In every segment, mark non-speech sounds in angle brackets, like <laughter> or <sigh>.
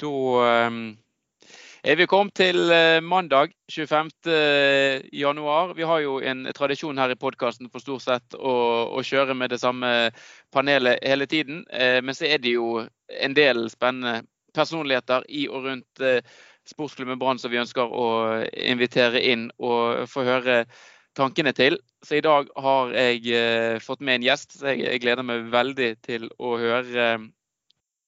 Da um, er vi kommet til uh, mandag 25. januar. Vi har jo en tradisjon her i podkasten for stort sett å, å, kjøre med det samme panelet hele tiden. Uh, men så er det jo en del spennende personligheter i og rundt sportsklubben Brann som vi ønsker å invitere inn og få høre tankene til. Så i dag har jeg fått med en gjest, så jeg gleder meg veldig til å høre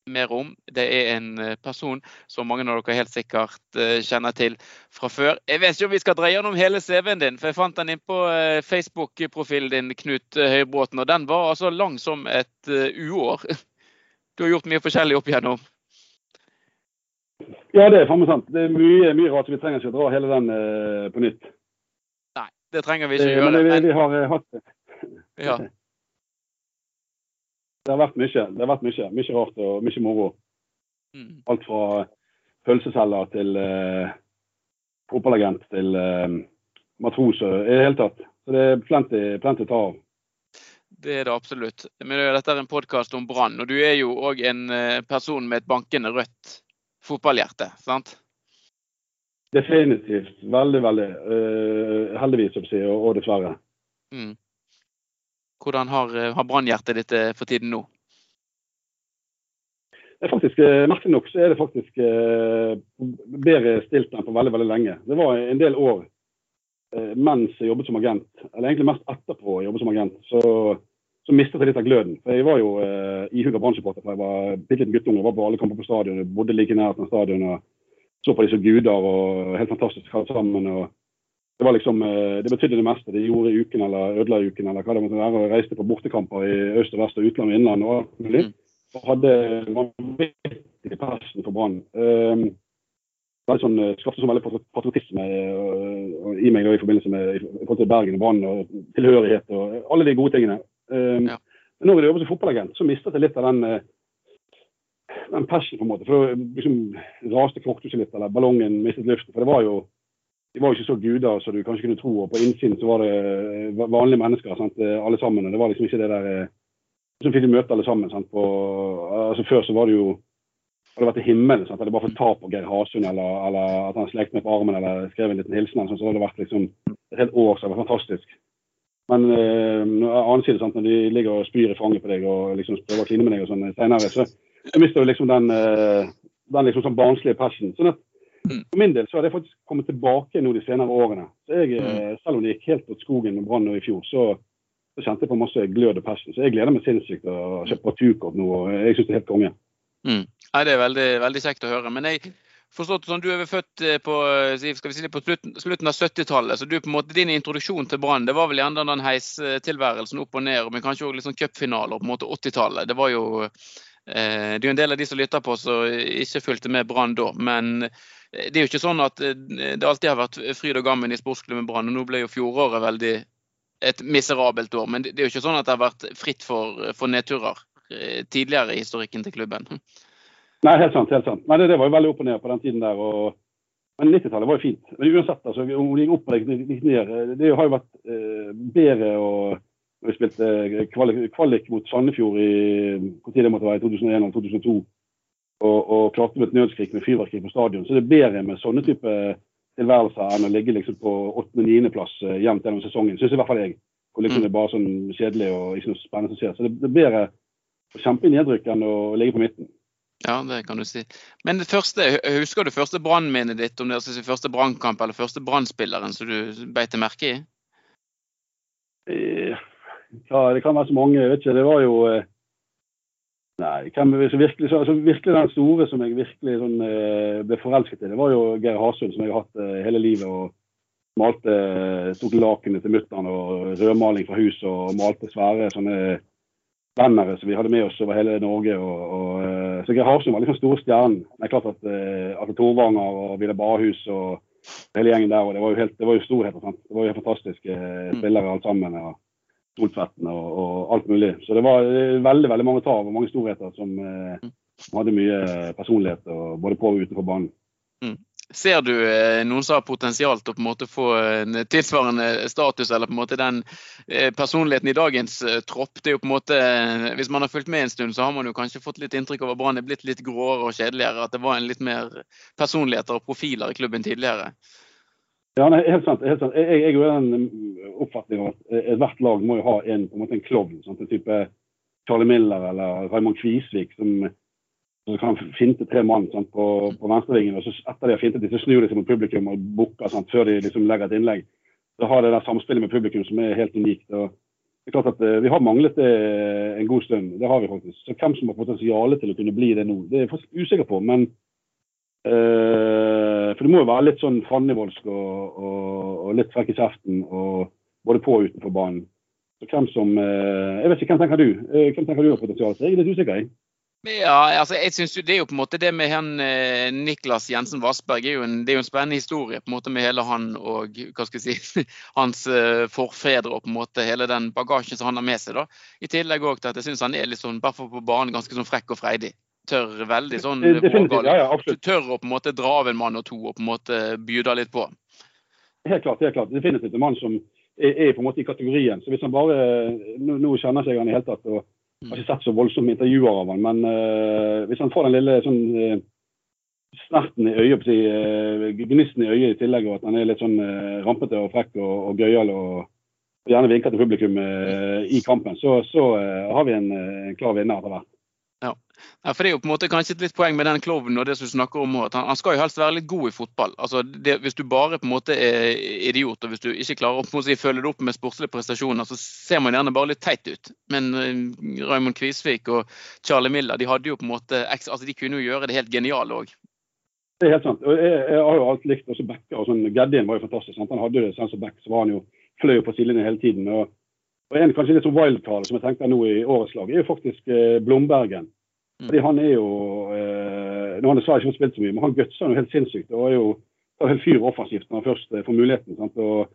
mer om. Det er en eh, person som mange av dere helt sikkert eh, kjenner til fra før. Jeg vet ikke om vi skal dreie gjennom hele CV-en din, for jeg fant den inn på eh, Facebook-profilen din, Knut Høybråten, og den var altså lang som et uår. <laughs> Du har gjort mye forskjellig opp igjennom. Ja, det er faen sant. Det er mye, mye rart, vi trenger ikke å dra hele den på nytt. Nei, det trenger vi ikke å gjøre. Men vi, vi har hatt det. Ja. <laughs> Det har vært mye. Det har vært mye, mye rart og mye moro. Mm. Alt fra pølseselger til uh, fotballagent til uh, matros i det hele tatt. Så det er plenty, plenty å ta av. Det er det absolutt. Men dette er en podkast om Brann, og du er jo òg en eh, person med et bankende rødt fotballhjerte, sant? Definitivt. Veldig, veldig. Uh, heldigvis, og, og dessverre. Mm. Hvordan har, eh, har brannhjertet ditt for tiden nå? Faktisk, eh, Merkelig nok så er det faktisk eh, bedre stilt enn på veldig veldig lenge. Det var en del år mens jeg jobbet som agent, eller egentlig mest etterpå jeg jobbet som agent, så, så mistet jeg litt av gløden. For Jeg var jo eh, ihuga Brann-supporter fra jeg var bitte liten guttunge. Var på alle kamper på stadion, bodde like nært av stadion og så på disse guder og helt fantastisk alt sammen. og det var liksom, eh, det betydde det meste. De gjorde uken eller ødela uken eller hva det måtte være. og Reiste på bortekamper i øst og vest og utland og innland og alt mulig. Mm. Og hadde vanvittig passion for Brann. Um, sånn, eh, Skapte så veldig patriotisme uh, i meg da, i forbindelse med i forhold til Bergen og Brann og tilhørighet og alle de gode tingene. Um, ja. Men når jeg jobbet som fotballagent, så mistet jeg litt av den, den passion, på en måte. For da liksom, raste korthuset litt, eller ballongen mistet luften. For det var jo de var jo ikke så guder som du kanskje kunne tro. og På innsiden så var det eh, vanlige mennesker, sant? Eh, alle sammen. og Det var liksom ikke det der som Så fikk de møte alle sammen. Sant? På, altså Før så var det jo hadde vært til himmelen. Sant? Hadde bare fått ta på Geir Hasund, eller, eller, at han slekte meg på armen eller skrev en liten hilsen. Så hadde det vært liksom et helt år så det var fantastisk. Men øh, annen side, sant? når de ligger og spyr i fanget på deg og liksom prøver å kline med deg og sånn senere, så, så mister du liksom den, øh, den liksom sånn barnslige passion. Sånn at. For min del så har det faktisk kommet tilbake nå de senere årene. Så jeg, mm. Eh, selv om det gikk helt åt skogen med Brann i fjor, så, så, kjente jeg på masse glød og passion. Så jeg gleder meg sinnssykt til å kjøpe partukort nå, og jeg syns det er helt konge. Mm. Ja, det er veldig, veldig, kjekt å høre. Men jeg forstått sånn, du er født eh, på, vi si, på slutten, slutten av 70-tallet, så du på en måte, din introduksjon til Brann det var vel gjerne den heistilværelsen opp og ned, men kanskje òg litt sånn cupfinaler på en måte 80-tallet. Det var jo eh, det er jo en del av de som lytter på som ikke fulgte med Brann da. men det er jo ikke sånn at eh, det alltid har vært fryd og gammen i sportsklubben Brann. og Nå ble jo fjoråret veldig et miserabelt år. Men det er jo ikke sånn at det har vært fritt for, for nedturer eh, tidligere i historikken til klubben. Nei, helt sant. helt sant. Nei, det, det, var jo veldig opp og ned på den tiden der. og men 90-tallet var jo fint. Men uansett, altså, om det gikk opp eller gikk ned eh, Det har jo vært eh, bedre å vi spilte kvalik, kvalik mot Sandefjord i hvor tid det måtte være, i 2001 eller 2002 og, og klarte med et nødskrik med fyrverkeri på stadion. Så det er bedre med sånne type tilværelser enn å ligge liksom på 8.-9.-plass uh, eh, jevnt gjennom sesongen. Syns i hvert fall jeg. Hvor liksom mm. det er bare sånn kjedelig og ikke noe spennende som skjer. Så det, det er bedre å kjempe i nedrykk enn å ligge på midten. Ja, det kan du si. Men det første, husker du første brannminnet ditt om det er altså første brannkamp eller første brannspilleren som du beit merke i? Eh, ja, det kan være så mange. Jeg vet ikke. Det var jo eh, Nei, hvem, virkelig, altså, virkelig, den store som jeg virkelig sånn, eh, ble forelsket i, det var jo Geir Hasund, som jeg har hatt eh, hele livet. og malte, Tok lakenet til mutter'n og rødmaling fra huset og malte svære sånne bannere som vi hadde med oss over hele Norge. Og, og, eh, så Geir Hasund var liksom store stjernen. Det er klart at Atle Torvanger og Ville Bahus og hele gjengen der, og det var jo, helt, det var jo storheter. Sant? Det var jo fantastiske mm. spillere alt sammen. og Soltvetten og, og, alt mulig. Så det var veldig veldig mange tav og mange storheter som, eh, hadde mye personlighet både på og utenfor banen. Mm. Ser du eh, noen som har potensial til å på en måte få en tilsvarende status, eller på en måte den eh, personligheten i dagens eh, tropp? Det er jo på en måte, Hvis man har fulgt med en stund, så har man jo kanskje fått litt inntrykk av at Brann er blitt litt gråere og kjedeligere. At det var en litt mer personligheter og profiler i klubben tidligere. Ja, nei, helt sant. Helt sant. Jeg, jeg, er den oppfatning av at ethvert lag må jo ha en, på en, måte en klovn. Sånn, en type Charlie Miller eller Raymond Kvisvik som som kan finte tre mann sant, på, på venstrevingen. og så Etter de har fintet dem, så snur de seg mot publikum og bukker før de liksom legger et innlegg. Så har det der samspillet med publikum som er helt unikt. og det er klart at uh, Vi har manglet det en god stund. det har vi faktisk. Så Hvem som har potensial til å kunne bli det nå, det er jeg faktisk usikker på. Men uh, For det må jo være litt sånn fannivoldsk og, og, og, litt frekk i kjeften både på og utenfor banen. Så hvem som uh, Jeg vet ikke, hvem tenker du? hvem tenker du har potensial? Jeg er litt usikker. jeg. Ja, altså jeg synes Det er jo på en måte det med han eh, Niklas Jensen Vassberg er jo en, det er jo en spennende historie på en måte med hele han og hva skal jeg si, <laughs> hans eh, forfedre og på en måte hele den bagasjen som han har med seg. da. I tillegg også til at jeg syns han er litt sånn, bare på banen ganske sånn frekk og freidig. Tør veldig sånn vågal. Ja, ja, Tør å på en måte dra av en mann og to og på en måte bjuda litt på. Helt klart. helt klart. Definitivt en mann som er, er, på en måte i kategorien. Så hvis han bare Nå, nå kjenner ikke han i hele tatt. og jeg har ikke sett så voldsomme intervjuer av han, men uh, hvis han får den lille sånn uh, snerten i øyet, uh, gnisten i øyet i tillegg, og at han er litt sånn rampete og frekk og, og gøyal og, og, gjerne vinker til publikum i kampen, så, så har vi en, en klar vinner etter hvert. Ja, for Det er jo på en måte kanskje et litt poeng med den klovnen og det som du snakker om. at han, skal jo helst være litt god i fotball. Altså, det, Hvis du bare på en måte er idiot og hvis du ikke klarer å si, følge det opp med sportslige prestasjoner, så ser man gjerne bare litt teit ut. Men uh, Raymond Kvisvik og Charlie Miller de hadde jo på en måte, altså de kunne jo gjøre det helt geniale òg. Det er helt sant. og Jeg, jeg har jo alt likt også backer. og sånn, Geddien var jo fantastisk. Sant? Han hadde jo det sånn som back, så var han jo fløy på sidelinjen hele tiden. og, og En kanskje litt sånn wildcard som jeg tenkte nå i årets lag, er jo faktisk eh, Blombergen. Mm. Fordi han er jo eh, Nå har han dessverre ikke spilt så mye, men han gutser noe helt sinnssykt. og er jo tar helt fyr offensivt når han først eh, får muligheten. Sant? Og,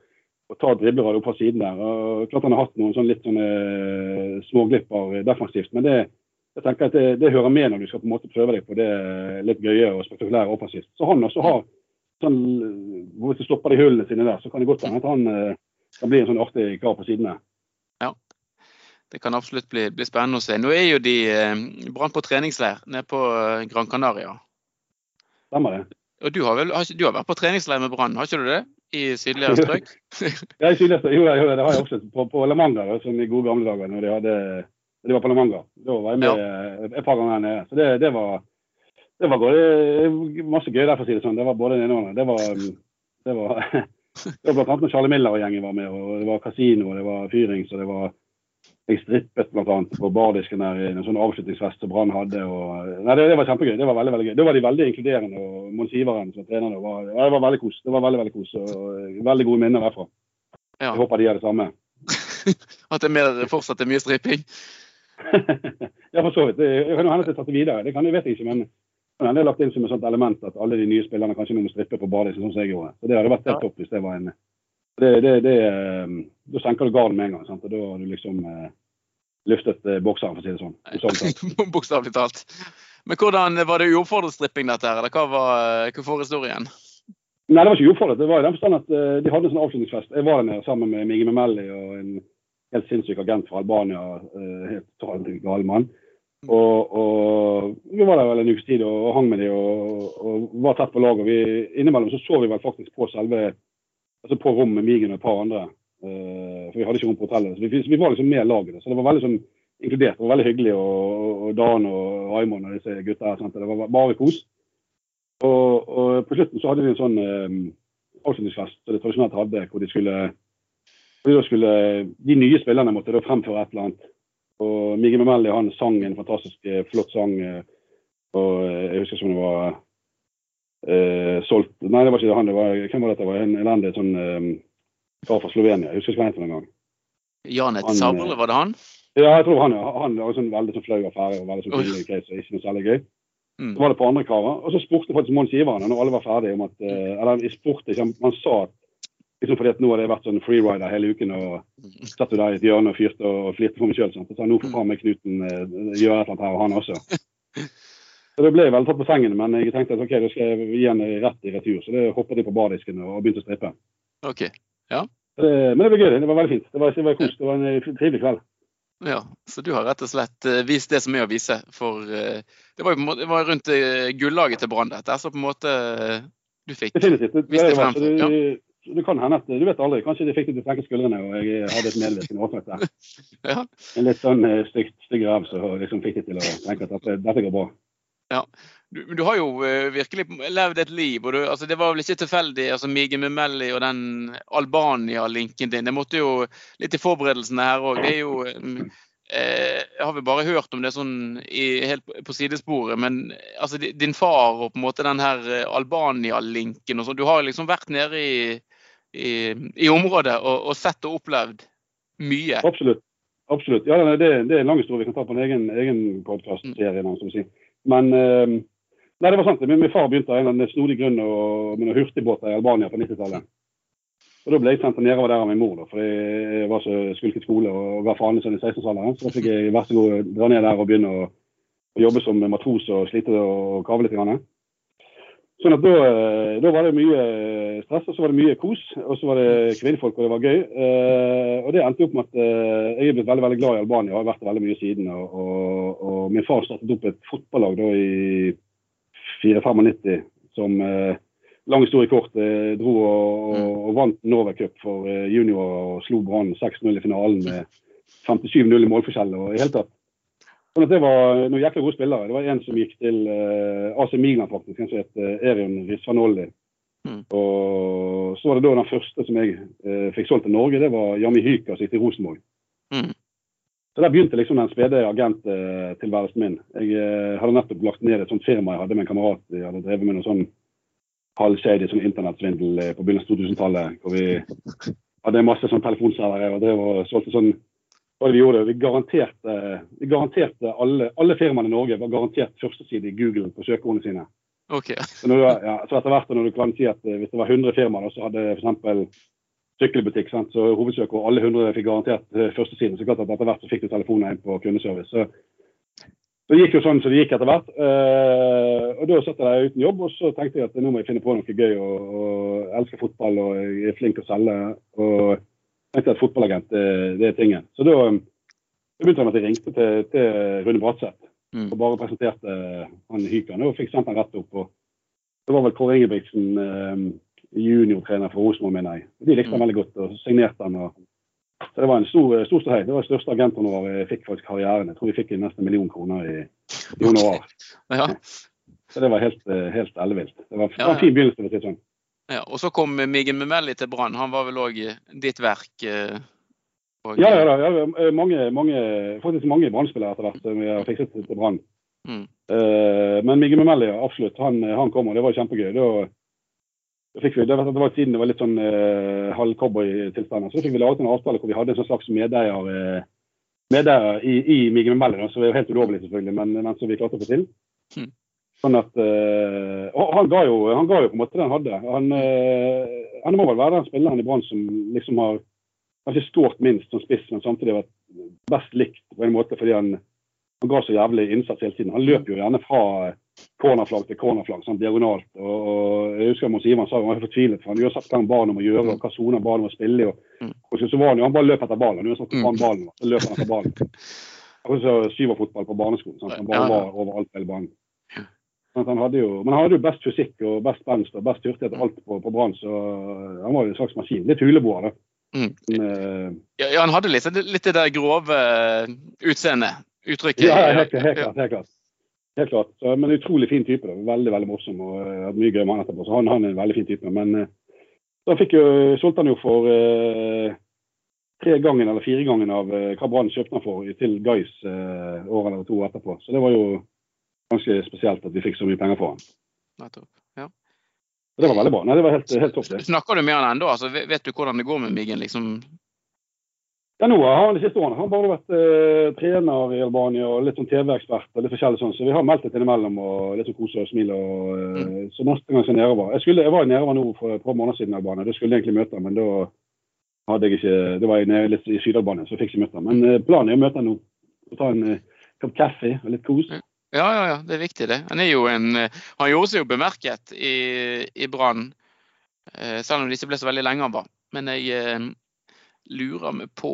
og tar dribler opp fra siden der. og Klart han har hatt noen sånn litt sånne eh, småglipper defensivt, men det, jeg tenker at det, det, hører med når du skal på en måte prøve deg på det litt gøye og spektakulære offensivt. Så han også har sånn, Hvis du stopper de hullene sine der, så kan det godt hende at han kan bli en sånn artig kar på sidene det kan absolutt bli, bli, spennende å se. Nå er jo de eh, Brann på treningsleir nede på eh, Gran Canaria. Stemmer det. Og du har vel du har vært på treningsleir med Brann, har ikke du det? I sydligere strøk? <laughs> ja, i sydligere strøk. Jo, jo, det har jeg også. På, på La Manga, som i gode gamle dager. når de, hadde, de var på La Manga. Da var jeg med ja. et par ganger nede. Så det, det var det var både, masse gøy der, for å si det sånn. Det var både det ene og det andre. Det var, det var, <laughs> det var blant annet når Charlie Miller og gjengen var med. og Det var kasino, og det var fyrings og det var jeg strippet bl.a. på bardisken der i en sånn avslutningsfest som Brann hadde. Og, nei, det, det, var kjempegøy. Det var veldig, veldig gøy. Da var de veldig inkluderende. og Mons Iveren som trener var, det var veldig kos. Det var veldig, veldig kos. Og veldig gode minner derfra. Ja. Jeg håper de gjør det samme. <laughs> At det er mer, fortsatt er mye stripping? <laughs> ja, for så vidt. Det kan hende at det er tatt videre. Det kan, jeg vet ikke, men det er lagt inn som et sånt element at alle de nye spillerne kanskje må strippe på badisen, sånn som jeg gjorde. Så Det hadde vært helt topp hvis det var en det, det, det, eh, da senker du garden med en gang. Sant? og Da har du liksom eh, løftet eh, bokseren, for å si det sånn. <laughs> Bokstavelig talt. Men hvordan Var det uoppfordret stripping, dette her, eller hva var eh, hva forhistorien? Nei, det var ikke uoppfordret. Det var i den forstand at uh, de hadde en sånn avslutningsfest. Jeg var der sammen med Migi Memelli og en helt sinnssyk agent fra Albania. Uh, helt totalt gal mann. Mm. Og, og, vi var der vel en ukes tid og, og hang med dem og, og, var tett på lag. Og vi, innimellom så så vi vel faktisk på selve altså på rom med Migen og et par andre. Uh, for vi hadde ikke rom på hotellet. Så vi, vi var liksom med laget. Så det var veldig sånn inkludert. Det var veldig hyggelig. Og, og Dan og Raymond og disse gutta her. Det var bare kos. Og, og, på slutten så hadde vi en sånn um, avslutningsfest som de tradisjonelt hadde, hvor de skulle, hvor de, skulle de nye spillerne måtte da fremføre et eller annet. Og Migen Memelli han sang en fantastisk flott sang. Og jeg husker som det var eh, solgt Nei, det var ikke han. Det var, hvem var dette? Det var en elendig sånn eh, kar fra Slovenia. Jeg husker ikke hva han het engang. Janet Sabel, var det han? Ja, jeg tror han ja. Han var sånn veldig sånn flau affære og veldig sånn pinlig case og ikke noe særlig gøy. Mm. Så var det på andre karer. Og så spurte faktisk Mons Iveren, når alle var ferdige om at eh, Eller jeg spurte ikke, han sa at liksom fordi at nå har det vært sånn freerider hele uken og satt jo der i et hjørne og fyrte og flirte for meg sjøl. Så sa nå får faen meg Knuten uh, gjøre et eller annet her, og han også. <laughs> Så Det ble vel tatt på sengen, men jeg tenkte at ok, da skal jeg gi han rett i retur. Så det hoppet jeg på bardisken og begynte å strippe. Ok, ja. Det, men det ble gøy. Det var veldig fint. Det var, det var kos. Det var en trivelig kveld. Ja, Så du har rett og slett uh, vist det som er å vise. For det var jo det var rundt gullaget til Brann dette, så på en måte du fikk Definitivt. Det, vist det frem. så Ja. det, det kan hende at Du vet aldri. Kanskje de fikk det til å senke skuldrene, og jeg hadde et medvirkende årsak der. <laughs> Ja. En litt sånn stygg ræv som liksom fikk det til å tenke at dette, dette går bra. Du, men du har jo eh, virkelig levd et liv. og du, altså Det var vel ikke tilfeldig, altså Mige Memelli og den Albania-linken din. Det måtte jo litt i forberedelsene her òg. Det er jo mm, eh, Jeg har vel bare hørt om det sånn i, helt på- sidesporet, men eh, altså din far og på en måte den her eh, Albania-linken og sånn. Du har liksom vært nede i, i, i området og, og sett og opplevd mye. Absolutt. Absolutt. Ja, det, det er en lang historie vi kan ta på en egen, egen podkast-serie. du sier. Men eh, nei, det var sant. Min, min far begynte av en snodig grunn å- med noen hurtigbåter i Albania på 90-tallet. Og Da ble jeg sendt nedover der av min mor, da, for jeg var så skulket skole og ga faen i sånn i 16-årsalderen. Så da fikk jeg vær så god dra ned der og begynne å, å jobbe som matros og slite og kave litt. Grann. Sånn at da, eh, da var det mye stress, og så var det mye kos. Og så var det kvinnfolk, og det var gøy. Eh, og det endte opp med at eh, jeg er blitt veldig veldig glad i Albania og har vært veldig mye siden. Og, og, og min far startet opp et fotballag da i 94 som eh, lang historie kort eh, dro og, og, og vant Norway Cup for eh, junior og slo Brann 6-0 i finalen med 57-0 i målforskjell. og i hele tatt. Sånn det var noen jækla gode spillere. Det var en som gikk til uh, AC Milan, faktisk, en som het uh, Erion Risvanolli. Mm. Og så var det da den første som jeg uh, fikk solgt til Norge, det var Jami Hyka som gikk til Rosenborg. Mm. Så der begynte liksom den spede agenttilværelsen min. Jeg eh, hadde nettopp lagt ned et sånt firma jeg hadde med en kamerat. Jeg hadde drevet med noe sånn halvshady sånn internettsvindel eh, på begynnelsen av 2000-tallet. Hvor vi hadde masse sånn telefonservere og drev og solgte sånn hva vi gjorde, vi garanterte, vi garanterte alle, alle firmaene i Norge var garantert førsteside i Google på søkeordene sine. Okay. Så, du, ja, så etter hvert når du kan si at eh, hvis det var 100 firmaer, så hadde f.eks. sykkelbutikk, sant? så hovedsøk og alle 100 fikk garantert eh, førstesiden. Så klart at etter hvert så fikk du telefoner inn på kundeservice. Så det gikk jo sånn som det gikk etter hvert. Eh, og da satt jeg uten jobb, og så tenkte jeg at nå må jeg finne på noe gøy. Og, og jeg elsker fotball, og jeg er flink til å selge. Og tenkte at fotballagent, det, det er tingen. Så da, da begynte han at jeg ringte til, til Rune Bratseth Mm. og bare presenterte han Hykan og fikk sendt han rett opp. Og det var vel Kåre Ingebrigtsen, eh, juniortrener for Rosenborg, mener jeg. De likte han Mm. veldig godt og signerte han. Og, så det var en stor, stor ståhei. Det var det største agenthonoraret jeg fikk faktisk karrieren. Jeg tror vi fikk nesten en million kroner i, i honorar. Ja. Så det var helt, eh, helt ellevilt. Det var, det var en fin begynnelse. for å si sånn. Ja, og så kom Miggen Mumelli til Brann. Han var vel òg ditt verk? eh, og- Ja, ja, da, ja, eh, mange, mange, faktisk mange Brann-spillere etter hvert som vi har fikset til Brann. Mm. Eh, men Migge Memelli, absolutt. Han, han kom, og det var kjempegøy. Da, var, vi, det var, det var tiden det var litt sånn uh, halvcowboy-tilstander. Så fikk vi laget en avtale hvor vi hadde en sånn slags medeier, eh, medeier i, i Migge Memelli, da, så det var helt ulovlig selvfølgelig, men, men som vi klarte å få til. Mm. Sånn at uh, han, ga jo, han ga jo på en måte det han hadde. Han, uh, han må vel være den spilleren i Brann som liksom har kanskje stått minst som spiss, men samtidig vært best likt på en måte fordi han, han ga så jævlig innsats hele tiden. Han løp jo gjerne fra cornerflagg til cornerflagg, sånn diagonalt. Og, og jeg husker Mons Ivan sa han var fortvilet, for han uansett hva han ba han om å gjøre, og hva soner ba han om å spille i. Og, Mm. og så, så var han jo, han bare løp etter ballen. Uansett hvor han faen ballen var, så løp han etter ballen. <laughs> Akkurat som syverfotball på barneskolen. Sant? Han bare var overalt hele banen. Sånn han hadde jo, men han hadde jo best fysikk og best spenst og best hurtighet og alt på, på Brann, så han var jo en slags maskin. Litt huleboer, da. Mm. Men, eh, Ja, ja, han hadde litt, litt det der grove eh, utseendet. Uttrykket. Ja, helt, helt klart. Helt klart. Helt klart. Så, men utrolig fin type. da. Veldig veldig morsom og hadde hatt mye gøy med han etterpå. Så han, han er en veldig fin type. Men da fikk jo, solgte han jo for eh, tre gangen eller fire gangen av hva Brann kjøpte han for til Guys eh, året eller to etterpå. Så det var jo ganske spesielt at vi fikk så mye penger for han. Nettopp. Ja. Det var veldig bra. Nei, det var helt, helt topp. det. Snakker du med han ennå? Altså, vet du hvordan det går med Miggen? Liksom? Ja, nå har han de siste årene han bare vært eh, trener i Albania og litt sånn TV-ekspert og litt forskjellig sånn, så vi har meldt litt innimellom og litt sånn kose og smil. Og, eh, Så neste gang jeg nedover Jeg, skulle, jeg var nedover nå for et par måneder siden i Albania. Da skulle jeg egentlig møte ham, men da hadde jeg ikke Da var jeg nede litt i Syd-Albania, så jeg fikk ikke møte ham. Men eh, planen er å møte ham nå. Og ta en eh, kopp kaffe og litt kos. Ja. Ja, ja, ja, det er viktig, det. Han, er jo en, han gjorde seg jo bemerket i, i Brann, eh, selv om det ikke ble så veldig lenge han var. Men jeg eh, lurer meg på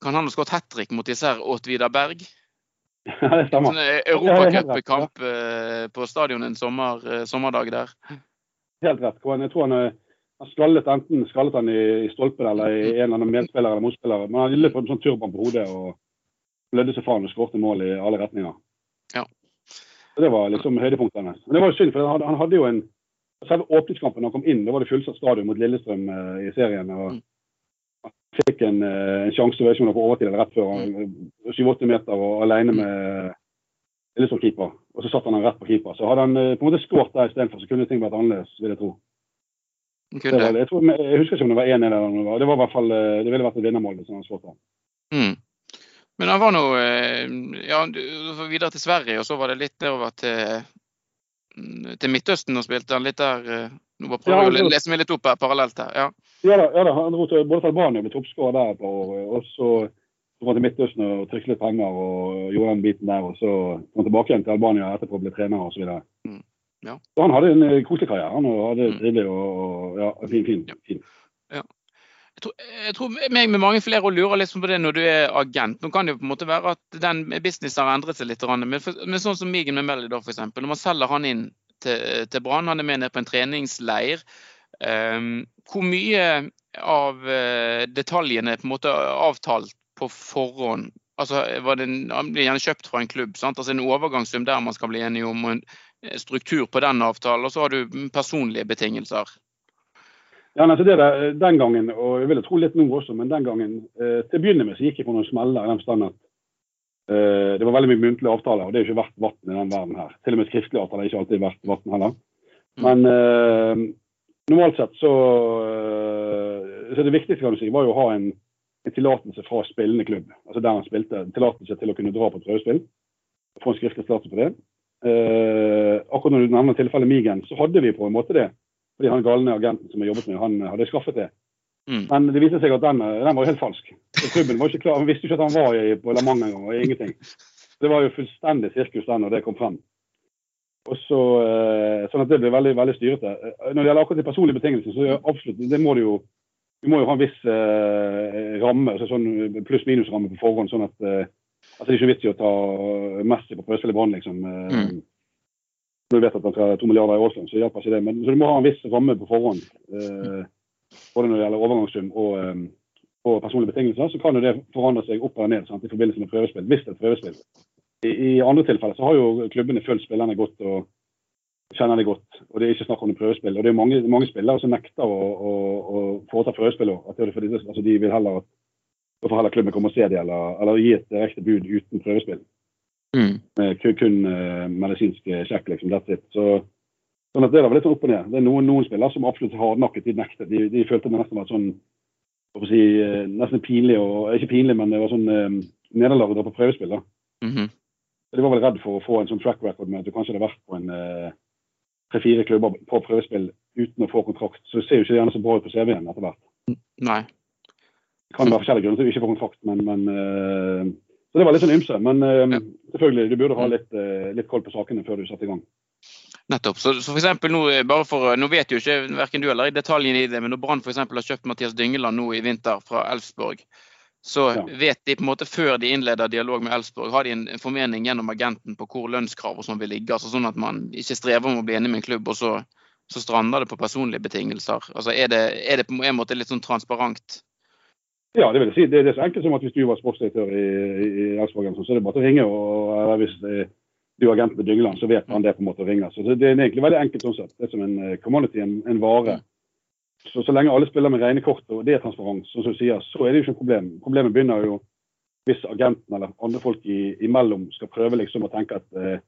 Kan han ha skåret hat trick mot disse her Åt Vidar Berg? <laughs> Ja, det stemmer. Sånn Europacupkamp eh, på stadion en sommer, eh, sommerdag der. Helt rett. Jeg tror han, har han skallet enten skallet han i, i stolpen eller i en eller annen medspiller eller motspiller. Men han løp en sånn turban på hodet og blødde seg faen og skåret mål i alle retninger. Ja. Så Det var liksom høydepunktet hans. Men det var jo synd, for han hadde, han hadde jo en Selve åpningskampen han kom inn, da var det fullsatt stadion mot Lillestrøm eh, i serien. og Mm. Han fikk en, eh, en sjanse var på overtid eller rett før. han- 7-8 meter og alene med Lillestrøm-keeper. Og så satte han han rett på keeper. Så hadde han eh, på en måte skåret der istedenfor, så kunne ting vært annerledes, vil jeg tro. Det var, jeg, tror, jeg husker ikke om det var 1-1 eller noe. det var Det i hvert fall, eh, det ville vært et vinnermål hvis han hadde skåret han. Mm. Men han var nå eh, ja, videre til Sverige, og så var det litt nedover til, mm, til Midtøsten og spilte han litt der. eh, Nå bare prøver Ja, å lese meg litt opp her parallelt her. Ja. Ja da, ja da han dro til både til Albania og ble toppskårer der et par år. Og så dro han til Midtøsten og trykket litt penger og gjorde den biten der. Og så kom han tilbake igjen til Albania etterpå og ble trener osv. Så, Mm, ja. så han hadde en eh, koselig karriere. Han hadde det trivelig og, ja, fin, fin, fin. Jeg tror, meg med mange flere lurer liksom på det når du er agent. Nå kan det jo på en måte være at den businessen har endret seg litt, men, for, men sånn som Migen med Melly da f.eks. Når man selger han inn til, til Brann, han er med ned på en treningsleir. Um, hvor mye av eh, detaljene er på en måte avtalt på forhånd? Altså, det en, Han blir gjerne kjøpt fra en klubb. sant? Altså En overgangssum der man skal bli enige om, en eh, struktur på den avtalen. Og så har du personlige betingelser. Ja, altså det der, Den gangen, og jeg vil tro litt nå også, men den gangen eh, til å begynne med så gikk jeg på noen smeller i den forstand at eh, det var veldig mye muntlige avtaler, og det er jo ikke verdt vann i den verden her. Til og med skriftlige avtaler er ikke alltid verdt vann heller. Men eh, normalt sett så, eh, så det viktigste kan du si, var jo å ha en, en tillatelse fra spillende klubb. Altså der han spilte. Tillatelse til å kunne dra på prøvespill. Få en skriftlig tillatelse på det. Eh, akkurat når du nevner tilfellet Migen, så hadde vi på en måte det. Fordi han galne agenten som jeg jobbet med, han hadde skaffet det. Mm. Men det viste seg at den, den var helt falsk. Klubben var ikke klar, Han visste ikke at han var i, på La Manga engang. Ingenting. Det var jo fullstendig sirkus den når det kom frem. Og så, eh, sånn at det ble veldig veldig styrete. Eh, Når det gjelder akkurat de personlige betingelsene, så absolutt, det må det jo vi må jo ha en viss eh, ramme, altså sånn pluss-minus-ramme på forhånd. sånn at eh, altså Det er ikke vits i å ta Messi på prøvespill i Brann, liksom. Eh, Mm. Når du vet at han skal ha to milliarder i årslønn, så hjelper ikke det. Men så du må ha en viss ramme på forhånd. Eh, både når det gjelder overgangssum og, eh, og personlige betingelser. Så kan jo det forandre seg opp og ned sant, i forbindelse med prøvespill. Hvis det er et prøvespill. I, I andre tilfeller så har jo klubbene fulgt spillerne godt og kjenner dem godt. Og det er ikke snakk om prøvespill. Og det er mange, mange spillere som nekter å, å, å foreta prøvespill òg. Altså, de vil heller at klubben kommer og se dem, eller, eller gi et direkte bud uten prøvespill. Mm. Med kun, eh, medisinsk sjekk, liksom. That's it. Så, sånn at det var litt sånn opp og ned. Det er noen, noen spillere som absolutt hardnakket de nektet. De, de følte det nesten var sånn si, eh, nesten pinlig, og ikke pinlig, men det var sånn eh, nederlag å dra på prøvespill. da. Mhm. De var vel redd for å få en sånn track record med at du kanskje hadde vært på en eh, tre-fire klubber på prøvespill uten å få kontrakt. Så det ser jo ikke gjerne så bra ut på CV-en etter hvert. Nei. Det kan være forskjellige grunner til å ikke få kontrakt, men, men eh, Så det var litt sånn ymse. Men eh, selvfølgelig, du burde ha litt, eh, litt koll på sakene før du setter i gang. Nettopp. Så, så for eksempel nå, eh, bare for, nå vet jo ikke verken du eller i detaljene i det, men når Brann f.eks. har kjøpt Mathias Dyngeland nå i vinter fra Elfsborg, så Ja. vet de på en måte før de innleder dialog med Elfsborg, har de en, en formening gjennom agenten på hvor lønnskrav og sånn vil ligge. altså Sånn at man ikke strever med å bli enig med en klubb, og så, så strander det på personlige betingelser. Altså Er det, er det på en måte litt sånn transparent? Ja, det vil jeg si. Det, det er så enkelt som at hvis du var sportsdirektør i, i Elfsborg, så er det bare til å ringe. og eller Hvis det, du er agent med Dyngeland, så vet han det på en måte å ringe. Så det er egentlig veldig enkelt sånn sett. Det er som en eh, commodity, en, en vare. Så, så lenge alle spiller med rene kort og det er transparens, som så er det jo ikke noe problem. Problemet begynner jo hvis agenten eller andre folk i, imellom skal prøve liksom å tenke at eh,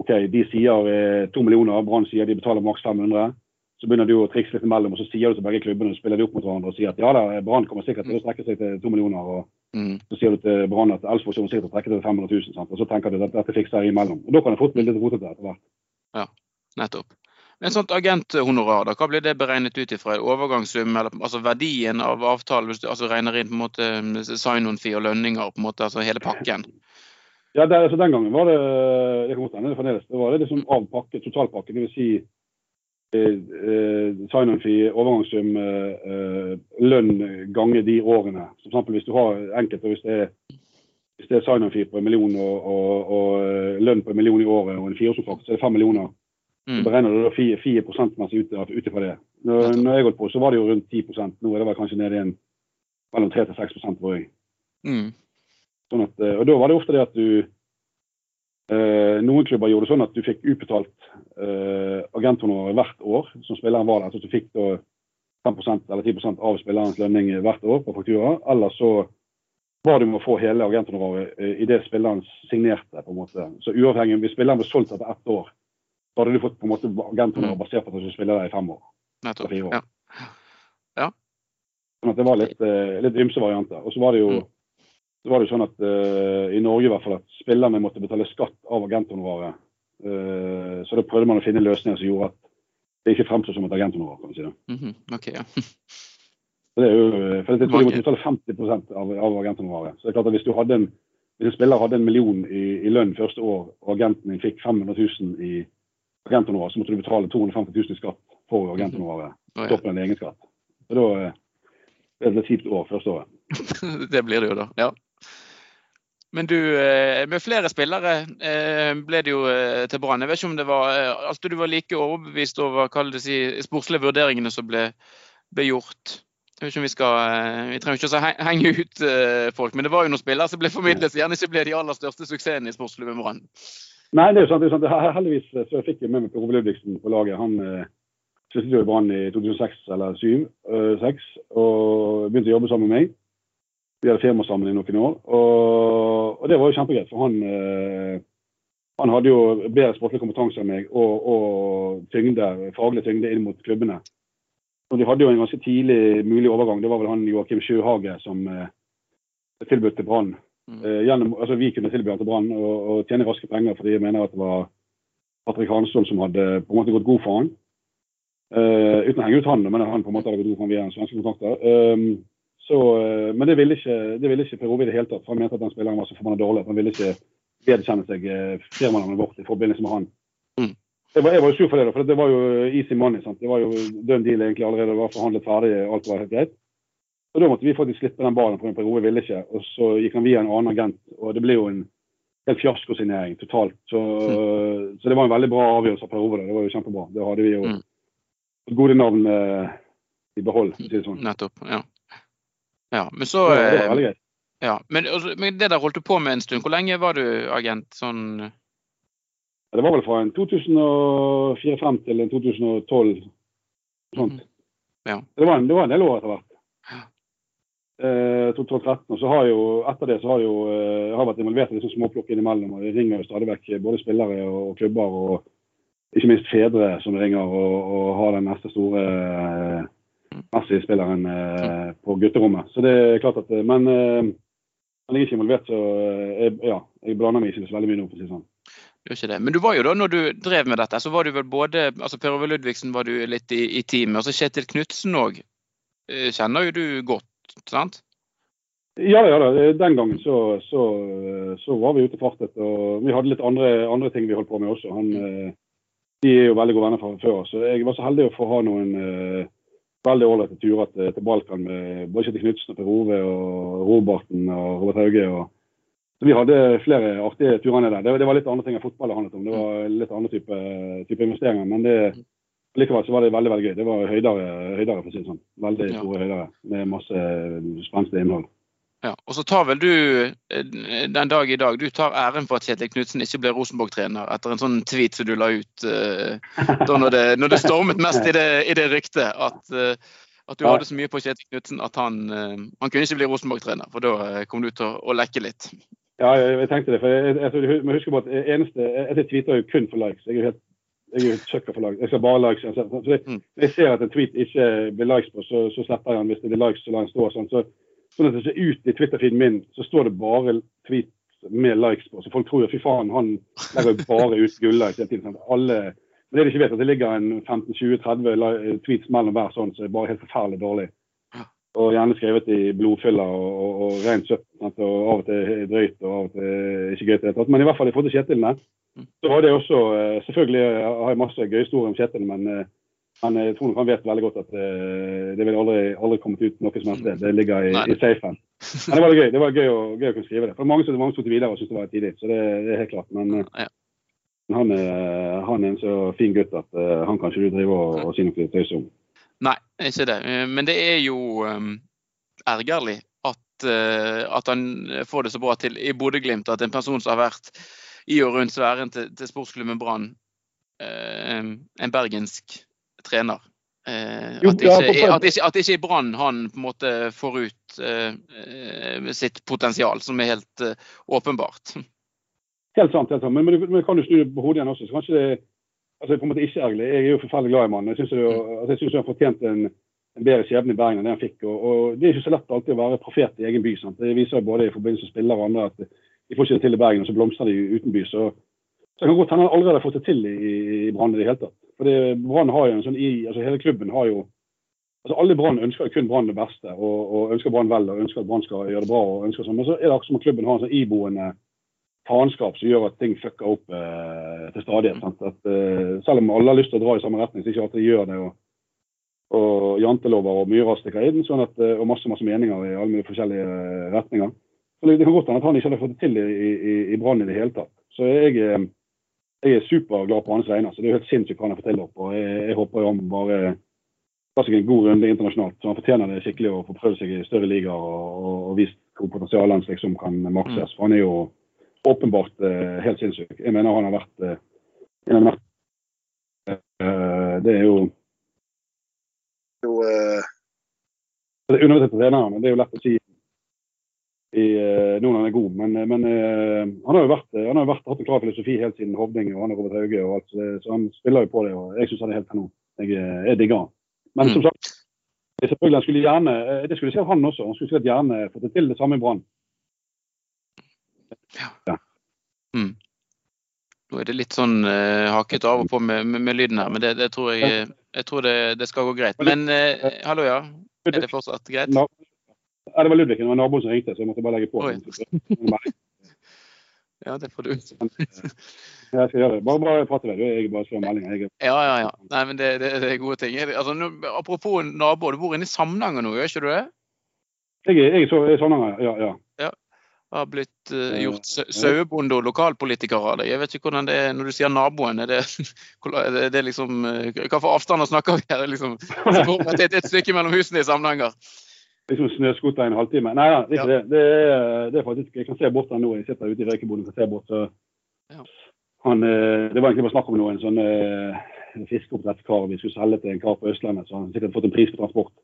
OK, de sier eh, to millioner, Brann sier de betaler maks 500. Så begynner du å trikse litt imellom, og så sier du til begge klubbene og spiller de opp mot hverandre og sier at ja da, Brann kommer sikkert til å strekke seg til to millioner. og Mm. så sier du til Brann at Elfsborg kommer sikkert til å trekke til 500 000. Sant? Og så tenker du at dette fikser jeg imellom. Og da kan det fort bli litt rotete etter hvert. Ja, Nettopp. Men sånt agenthonorar, da, hva blir det beregnet ut ifra? Overgangssum, eller altså verdien av avtalen, hvis du altså regner inn på en måte sign-on-fee og lønninger, på en måte, altså hele pakken? Ja, der, altså, Den gangen var det det kan godt hende fremdeles. Det var det liksom av pakke, totalpakke. Dvs. Si, sign-on-fee, overgangssum, eh, eh, lønn ganger de årene. For eksempel hvis du har enkelt, hvis det er, hvis det er sign-on-fee på en million og, og, og, eh, lønn på en million i året og en fireårskontrakt, så er det fem millioner. Så Mm. beregner du da 4, 4 prosentmessig ut, ut ifra det. Når, når jeg holdt på, så var det jo rundt 10 Nå er det vel kanskje nede i en mellom 3 til 6 tror jeg. Mm. Sånn at, eh, og da var det ofte det at du eh, Noen klubber gjorde det sånn at du fikk utbetalt eh, agenthonorar hvert år som spilleren var der. Så du fikk da 5 eller 10% av spillerens lønning hvert år på faktura. Eller så var du med å få hele agenthonoraret eh, i det spilleren signerte. på en måte. Så uavhengig hvis spilleren ble solgt etter ett år, så hadde du fått på en måte agenthonorar basert på at du spiller der i fem år. Nettopp. År. Ja. Sånn at det var litt, eh, litt ymse varianter. Og så var det jo Mm. Så var det jo sånn at uh, i Norge i hvert fall at spillerne måtte betale skatt av agenthonoraret. Uh, så da prøvde man å finne løsninger som gjorde at det ikke fremstod som et agenthonorar. kan man si det. -hmm. okay, ja. <laughs> Så det er jo, for jeg tror de måtte betale 50 av, av agenthonoraret. Så det er klart at hvis du hadde en, hvis en spiller hadde en million i, i lønn første år, og agenten din fikk 500 000 i agenthonorar, så måtte du betale 250 000 i skatt for agenthonoraret. Å, ja. Toppen av egen skatt. Så da eh, det er et kjipt år første året. <laughs> Det blir det jo, da. Ja. Men du, eh, med flere spillere eh, ble det jo eh, til Brann. Jeg vet ikke om det var altså Du var like overbevist over det si, sportslige vurderingene som ble, ble gjort. Jeg vet ikke om Vi skal, vi trenger ikke å henge ut folk, men det var jo noen spillere som ble formidlet som gjerne ikke ble de aller største suksessene i sportsklubben Brann. Nei, det er jo sant. Det er sant. Heldigvis så så fikk jeg med meg Per Ove Ludvigsen på laget. Han eh, sluttet jo i Brann i 2006 eller 2006 og begynte å jobbe sammen med meg. Vi hadde firma sammen i noen år. Og, og det var jo kjempegreit, for han, eh, han hadde jo bedre sportlig kompetanse enn meg og, og tyngde, faglig tyngde inn mot klubbene. Og de hadde jo en ganske tidlig mulig overgang. Det var vel han Joakim Sjøhage som eh, tilbød til Brann Mm. Eh, gjennom, altså Vi kunne tilby han til Brann og, og tjene raske penger fordi jeg mener at det var Patrick Hansson som hadde på en måte gått god for han. Eh, uten å henge ut han, men han på en måte hadde gått god for han via en svenske kontakter. Um, så, eh, men det ville, ikke, det ville ikke Per Ove i det hele tatt. for Han mente at den spilleren var så forbanna dårlig at han ville ikke vedkjenne seg eh, firmanavnet vårt i forbindelse med han. Mm. Jeg var, jeg var jo sur for det, da, for det var jo easy money. sant? Det var jo dønn deal egentlig allerede. Det var forhandlet ferdig, alt var helt greit. Og Da måtte vi faktisk slippe den ballen, for Per Ove ville ikke. Og så gikk han via en annen agent, og det ble jo en helt fiaskosignering totalt. Så, så det var en veldig bra avgjørelse av Per Ove. Det var jo kjempebra. Da hadde vi jo Mm. gode navn eh, i behold, si det sånn. Nettopp. Ja. Ja. Men så Det var, det var eh, greit. ja. Men, men det der holdt du på med en stund. Hvor lenge var du agent? Sånn Det var vel fra en 2004 frem til en 2012. Sånt. Ja. Det, var en, det var en del år etter hvert. Ja. Eh, 2013. Og så har jeg jo, etter det så har jeg jo eh, jeg har vært involvert i liksom småplukk innimellom. og Det ringer jo stadig vekk både spillere og klubber, og ikke minst fedre som ringer og, og har den neste store eh, Messi-spilleren eh, på gutterommet. Så det er klart at eh, Men, eh, han er ikke involvert, så eh, jeg, ja, jeg blander meg ikke så veldig mye nå, for å si det sånn. Men du var jo da, når du drev med dette, så var du vel både altså Per Ove Ludvigsen var du litt i, i teamet, og så Kjetil Knutsen òg. Kjenner jo du godt, sant? Ja ja da. Den gangen så, så, så var vi ute og fartet. Og vi hadde litt andre, andre ting vi holdt på med også. Han, eh, de er jo veldig gode venner fra før. Så jeg var så heldig å få ha noen eh, veldig ålreite turer til, til Balkan med både Kjetil Knutsen og Per Ove og Roberten og Robert Hauge. Og, så vi hadde flere artige turer ned der. Det, det var litt andre ting enn fotball det handlet om. Det var litt andre type, type investeringer. Men det, likevel så var det veldig veldig gøy. Det var høydere, høydere for å si det sånn. Veldig Ja. store høydere med masse spenstig innhold. Ja. Og så tar vel du eh, den dag i dag du tar æren for at Kjetil Knutsen ikke ble Rosenborg-trener etter en sånn tweet som du la ut eh, da når det, når det stormet mest i det, i det ryktet at, eh, at du hadde så mye på Kjetil Knutsen at han, han kunne ikke bli Rosenborg-trener. For da kom du til å, å lekke litt. Ja, jeg, tenkte det. for jeg, jeg, jeg, jeg husker huske på at eneste, jeg, tweeter jo kun for likes. Jeg er helt jeg er for likes. Jeg skal bare likes. Så jeg, Mm. jeg ser at en tweet ikke blir likes på, så, så slipper jeg den. Hvis det blir likes, så lar jeg den stå. Sånn. Så, sånn at det ser ut i Twitter-feeden min, så står det bare tweet med likes på. Så folk tror jo fy faen, han legger bare ut gullikes hele tiden. Sant? Alle, men det de ikke vet, at det ligger en 15-20-30 tweets mellom hver sånn, så det er bare helt forferdelig dårlig. og gjerne skrevet i blodfyller og, og, og rent kjøtt. Og av og til drøyt og av og til ikke gøy. til Men i hvert fall i forhold til Kjetil, så var det også eh, Selvfølgelig har jeg masse gøye historier om Kjetil, men, eh, men jeg tror han vet veldig godt at uh, det ville aldri, aldri kommet ut noe som helst sted. Det ligger i, i safen. Men det var gøy det var gøy, å, gøy å kunne skrive det. For mange, som tok det videre og syntes det var tidlig, så det, det, er helt klart. Men ja. han, er, han, er, en så fin gutt at uh, han kan ikke du drive og, og si noe tøys om. Nei, ikke det. Men det er jo um, ergerlig at, uh, at, han får det så bra til i Bodø-Glimt. At en person som har vært i og rundt sfæren til, til sportsklubben Brann, uh, en bergensk trener uh, at, ikke, at, ikke, at ikke i Brann han på en måte får ut sitt potensial, som er helt åpenbart. Helt sant. helt sant. Men, men, men kan du snu på hodet igjen også. så kanskje det altså på en måte ikke ærlig. Jeg er jo forferdelig glad i mannen. Jeg syns mm. altså, han fortjente en, en bedre skjebne i Bergen enn det han fikk. Og, og, Det er ikke så lett alltid å være profet i egen by. Sant? Det viser både i forbindelse med spillere og andre at de får ikke det til i Bergen, og så blomstrer de utenbys. Så, så det kan godt hende han allerede har fått det til i, i Brann i det hele tatt. For Brann har jo en sånn i, altså Hele klubben har jo altså Alle i Brann ønsker jo kun Brann det beste, og, og ønsker Brann vel og ønsker at Brann skal gjøre det bra. og ønsker sånn, Men så er det akkurat som klubben har en sånn iboende faenskap som gjør at ting fucker opp eh, til stadighet. At, eh, selv om alle har lyst til å dra i samme retning, så ikke alltid de gjør det. og, og jantelover og mye rart stikker inn, sånn at, eh, og masse masse meninger i alle mulige forskjellige eh, retninger. Så Det kan godt hende at han ikke hadde fått det til i, i, i Brann i det hele tatt. Så jeg, eh, jeg er superglad på hans vegne. så Det er helt sinnssykt hva han har fått til opp. og Jeg, jeg håper han bare tar seg en god runde internasjonalt. så Han fortjener det skikkelig å få prøvd seg i større ligaer og, og, og vist hvor potensialet hans liksom kan makses. For han er jo åpenbart eh, helt sinnssyk. Jeg mener han har vært eh, en av de uh, Det er jo, jo Det er undervurdert trenere, men det er jo lett å si i, nå når han er god. Men, men han har jo vært, han har vært, hatt en klar filosofi helt siden Hovding og han og Robert Hauge. og alt, så, han spiller jo på det. og Jeg syns han er helt kanon. Jeg, jeg digger han. Men mm. som sagt, selvfølgelig han skulle gjerne, det skulle si han også. Han skulle sikkert gjerne fått det til det samme i Brann. Ja. Mm. Nå er det litt sånn uh, haket av og på med, med, med lyden her, men det, det tror jeg, jeg tror det, det, skal gå greit. Men uh, hallo, ja. Er det fortsatt greit? Ja, det var Ludvig. Det var naboen som ringte, så jeg måtte bare legge på. <laughs> ja, det får du. jeg skal gjøre det. Bare, bare prate med deg. Jeg bare slår melding. Jeg... Ja, ja, ja. Nei, men det, det, det er gode ting. Altså, nå, apropos naboer, du bor inne i Samnanger nå, gjør ikke du det? Jeg er, jeg er i Samnanger, ja. ja har blitt uh, gjort sauebonde og lokalpolitiker av deg. Jeg vet ikke hvordan det er når du sier naboen. Er det, <laughs> er det liksom, hva for avstander snakker vi her? Liksom, <laughs> det er et stykke mellom husene i Samnanger. Liksom snøscooter en halvtime? Nei da, ikke det. Det er, det er, faktisk, Jeg kan se bort der nå. Jeg sitter ute i Røykeboden og kan se bort. så ja. han, uh, Det var egentlig bare snakk om noen sånn uh, fiskeoppdrettskar vi skulle selge til en kar på Østlandet. Så han har sikkert fått en pris på transport.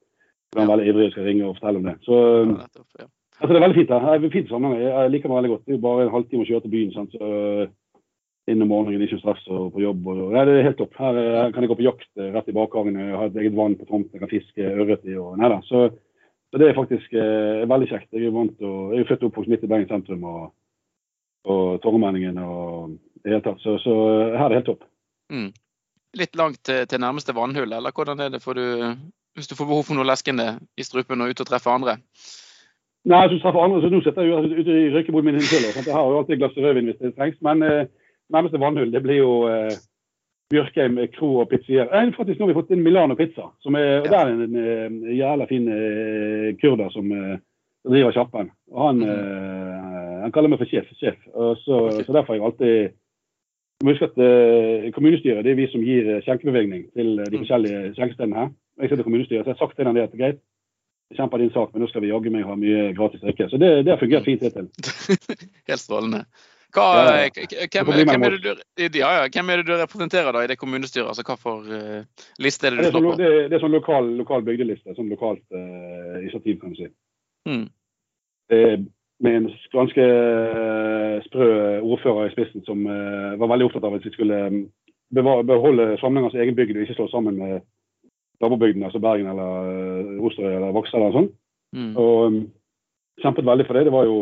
Så han er veldig ivrig og skal ringe og fortelle om det. Så, ja, ja. Altså, det er veldig fint. Det er fint sammenheng. Jeg liker meg veldig godt. Det er jo bare en halvtime å kjøre til byen. Sant? Så eh, inn om morgenen, ikke stress og på jobb. Og, nei, det er helt topp. Her, her, kan jeg gå på jakt eh, rett i bakhagen. Jeg har et eget vann på tomten jeg kan fiske ørret i. Og, nei da. Så, så, det er faktisk eh, veldig kjekt. Jeg er vant og, Jeg er født og oppvokst midt i Bergen sentrum og, og Torgallmenningen og det hele tatt. Så, så, her er det helt topp. Mm. Litt langt til, til, nærmeste vannhull, eller hvordan er det du, hvis du får behov for noe leskende i strupen og ut og treffe andre? Nei, jeg treffer andre, så nå sitter jeg jo ute i røykeboden min selv. Jeg har jo alltid glass rødvin hvis det trengs. Men eh, nærmeste vannhull det blir jo eh, Bjørkheim kro og pizzeria. Eh, faktisk nå har vi fått inn Milano Pizza. som er, og Der er en, en, en jævla fin eh, kurder som eh, driver sjappen. Han, uh, han, kaller meg for sjef. sjef. Så, så derfor har jeg alltid huske at uh, Kommunestyret det er vi som gir skjenkebevilgning til de mm. forskjellige skjenkestedene her. Jeg sitter i kommunestyret, så jeg har sagt til det at det er greit kjemper din sak, men nå skal vi jaggu meg ha mye gratis drikke. Så det, det har fungert fint hittil. <laughs> Helt strålende. Hva, ja, hvem, hvem, er du, ja, ja, hvem, er det du, representerer da i det kommunestyret? Altså, hva for uh, liste er det du står på? Det, det, er sånn lokal, lokal bygdeliste. Sånn lokalt uh, initiativ, kan du si. Mm. Uh, med en ganske sprø ordfører i spissen som var veldig opptatt av at vi skulle beholde samlingens egen bygd og ikke slå sammen med nabobygdene, altså Bergen eller Osterøy eller Vaksdal eller sånn. Mm. Og um, kjempet veldig for det. Det var jo,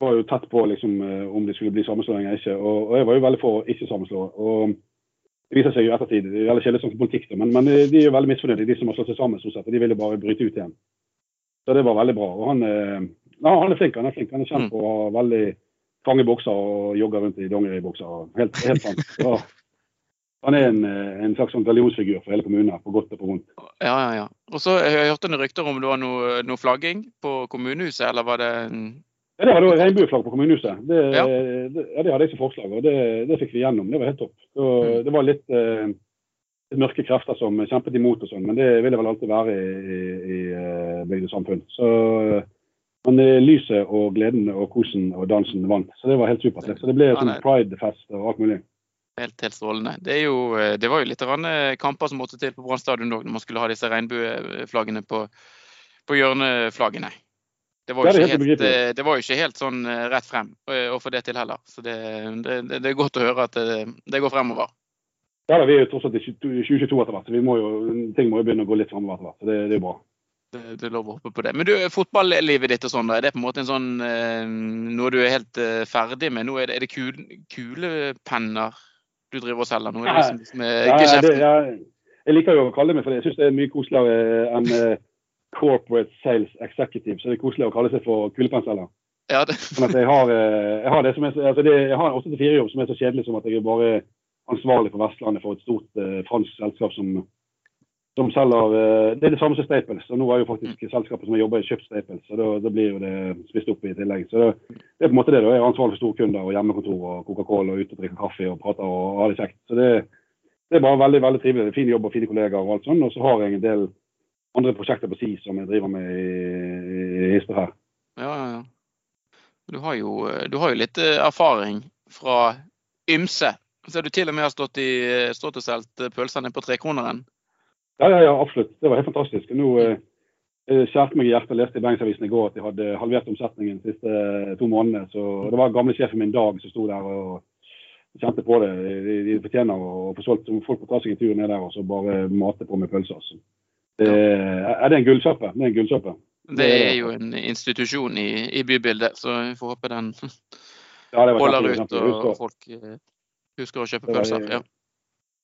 var jo tett på liksom, uh, om det skulle bli sammenslåing eller ikke. Og, og, jeg var jo veldig for å ikke sammenslå. og det viser seg jo ettertid, det er veldig kjedelig sånn politikk, men, men, de er jo veldig misfornøyde, de som har slått seg sammen. stort sett, De vil jo bare bryte ut igjen. Så det var veldig bra. Og han, eh, ja, han er flink. Han er flink. Han er kjent for på å ha veldig trange bukser og jogger rundt i dongeribukser. Helt, helt sant. <laughs> Så han er en, eh, en slags sånn religionsfigur for hele kommunen, på godt og på vondt. Ja, ja, ja. Og så hørte jeg rykter om det var noe, noe flagging på kommunehuset, eller var det en Ja, det var da regnbueflagg på kommunehuset. Det, Ja. det, ja, det hadde jeg som forslag, og det, det fikk vi gjennom. Det var helt topp. Så, Mm. Det var litt, eh, mørke krefter som kjempet imot og sånn, men det vil det vel alltid være i, i, i eh, bygdesamfunn. Så men eh, lyset og gleden og kosen og dansen vant. Så det var helt supert. Så det ble Ja, sånn pridefest og alt mulig. Helt, helt strålende. Det, jo, eh, det var jo litt eh, kamper som måtte til på Brann stadion òg, når man skulle ha disse regnbueflaggene på, på hjørneflaggene. Det var, det ikke helt eh, det var jo ikke helt sånn eh, rett frem eh, å få det til heller. Så det, det, det er godt å høre at det, det går fremover. Ja, da, Vi er jo tross alt i 2022 etter hvert, så vi må jo, ting må jo begynne å gå litt fremover etter hvert. Så det, det er bra. Det, det er lov å håpe på det. Men du, fotballivet ditt og sånn, er det på en måte en sånn eh, noe du er helt eh, ferdig med? Nå er det, er det kul, kulepenner du driver og selger? Nå er det liksom, liksom, eh, Ja, jeg, jeg liker jo å kalle meg for det. Jeg syns det er mye koseligere enn eh, corporate sales executive. Så det er koselig å kalle seg for kulepennselger. Ja, Sånn jeg har, eh, jeg har det som er, altså det, jeg har en 8-4-jobb som er så kjedelig som at jeg er bare ansvarlig for Vestlandet for et stort uh, fransk selskap som, som selger uh, Det er det samme som Staples. Og nå er jo faktisk selskapet som jeg jobber i, kjøpt Staples, så da, da blir jo det spist opp i tillegg. Så det, det er på en måte det. da. Jeg er ansvarlig for storkunder og hjemmekontor og Coca-Cola og ute og drikker kaffe og prater og har det kjekt. Så det, det er bare veldig veldig trivelig. Fin jobb og fine kollegaer og alt sånn. Og så har jeg en del andre prosjekter på si som jeg driver med i, i her. ja, ja, ja. Du har jo, eh, du har jo litt eh, erfaring fra ymse. Så du til og med har stått, i, eh, stått og solgt pølsene pølser nede på trekroneren. Ja, ja, ja, absolutt. Det var helt fantastisk. Nå eh, skjærte meg i hjertet og leste i Bergensavisen i går at de hadde halvert omsetningen de siste eh, to månedene. Så det var gamle sjefen min Dag som sto der og kjente på det. De, de fortjener å få solgt folk på ta seg en tur ned der og så bare mate på med pølser. Det, er det en gullsjappe? Det er en gullsjappe. Det er jo en institusjon i, i bybildet, så vi får håpe den Ja, holder ut og husker- folk eh, husker å kjøpe pølser. Ja.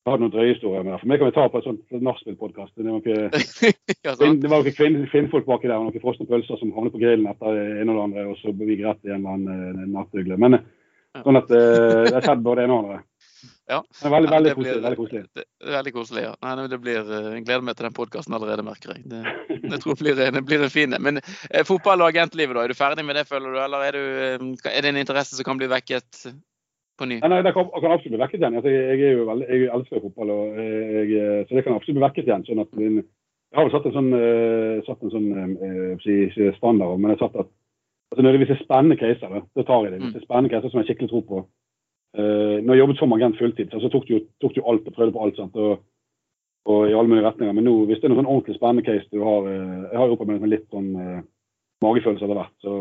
Jeg hadde noen drøye historier med det. For meg kan vi ta på et sånt nachspiel-podkast. <laughs> Det var noen Det var noen kvinn, kvinnfolk baki der og noen frosne pølser som havnet på grillen etter en eller og det andre, og så ble vi rett i en eller annen eh, nattugle. Men eh, sånn at eh, det har skjedd både det ene og det andre. Ja. Men veldig, veldig det blir- koselig. Veldig koselig. Det, det er veldig koselig, ja. Nei, det blir, eh, jeg gleder meg til den podkasten allerede, merker jeg. Det, jeg tror det blir, det blir en fin en. Men eh, fotball og agentlivet, da? Er du ferdig med det, føler du? Eller er, du, eh, er det en interesse som kan bli vekket på ny? Ja, nei, det kan, kan absolutt bli vekket igjen. Altså, jeg, jeg, er jo veldig, jeg elsker fotball, og jeg, så det kan absolutt bli vekket igjen. sånn at min- Jeg har vel satt en sånn, uh, satt en sånn uh, si, standard, men jeg har satt at altså, når det, er spennende caser, da, da tar jeg det. Hvis det er spennende caser som jeg skikkelig tror på. Eh, når jeg jobbet som agent fulltid, så, tok du tok du alt og prøvde på alt. og, og i alle mulige retninger. Men nå, hvis det er noen sånn ordentlig spennende case du har eh, Jeg har jo opparbeidet meg litt sånn eh, magefølelse etter hvert. så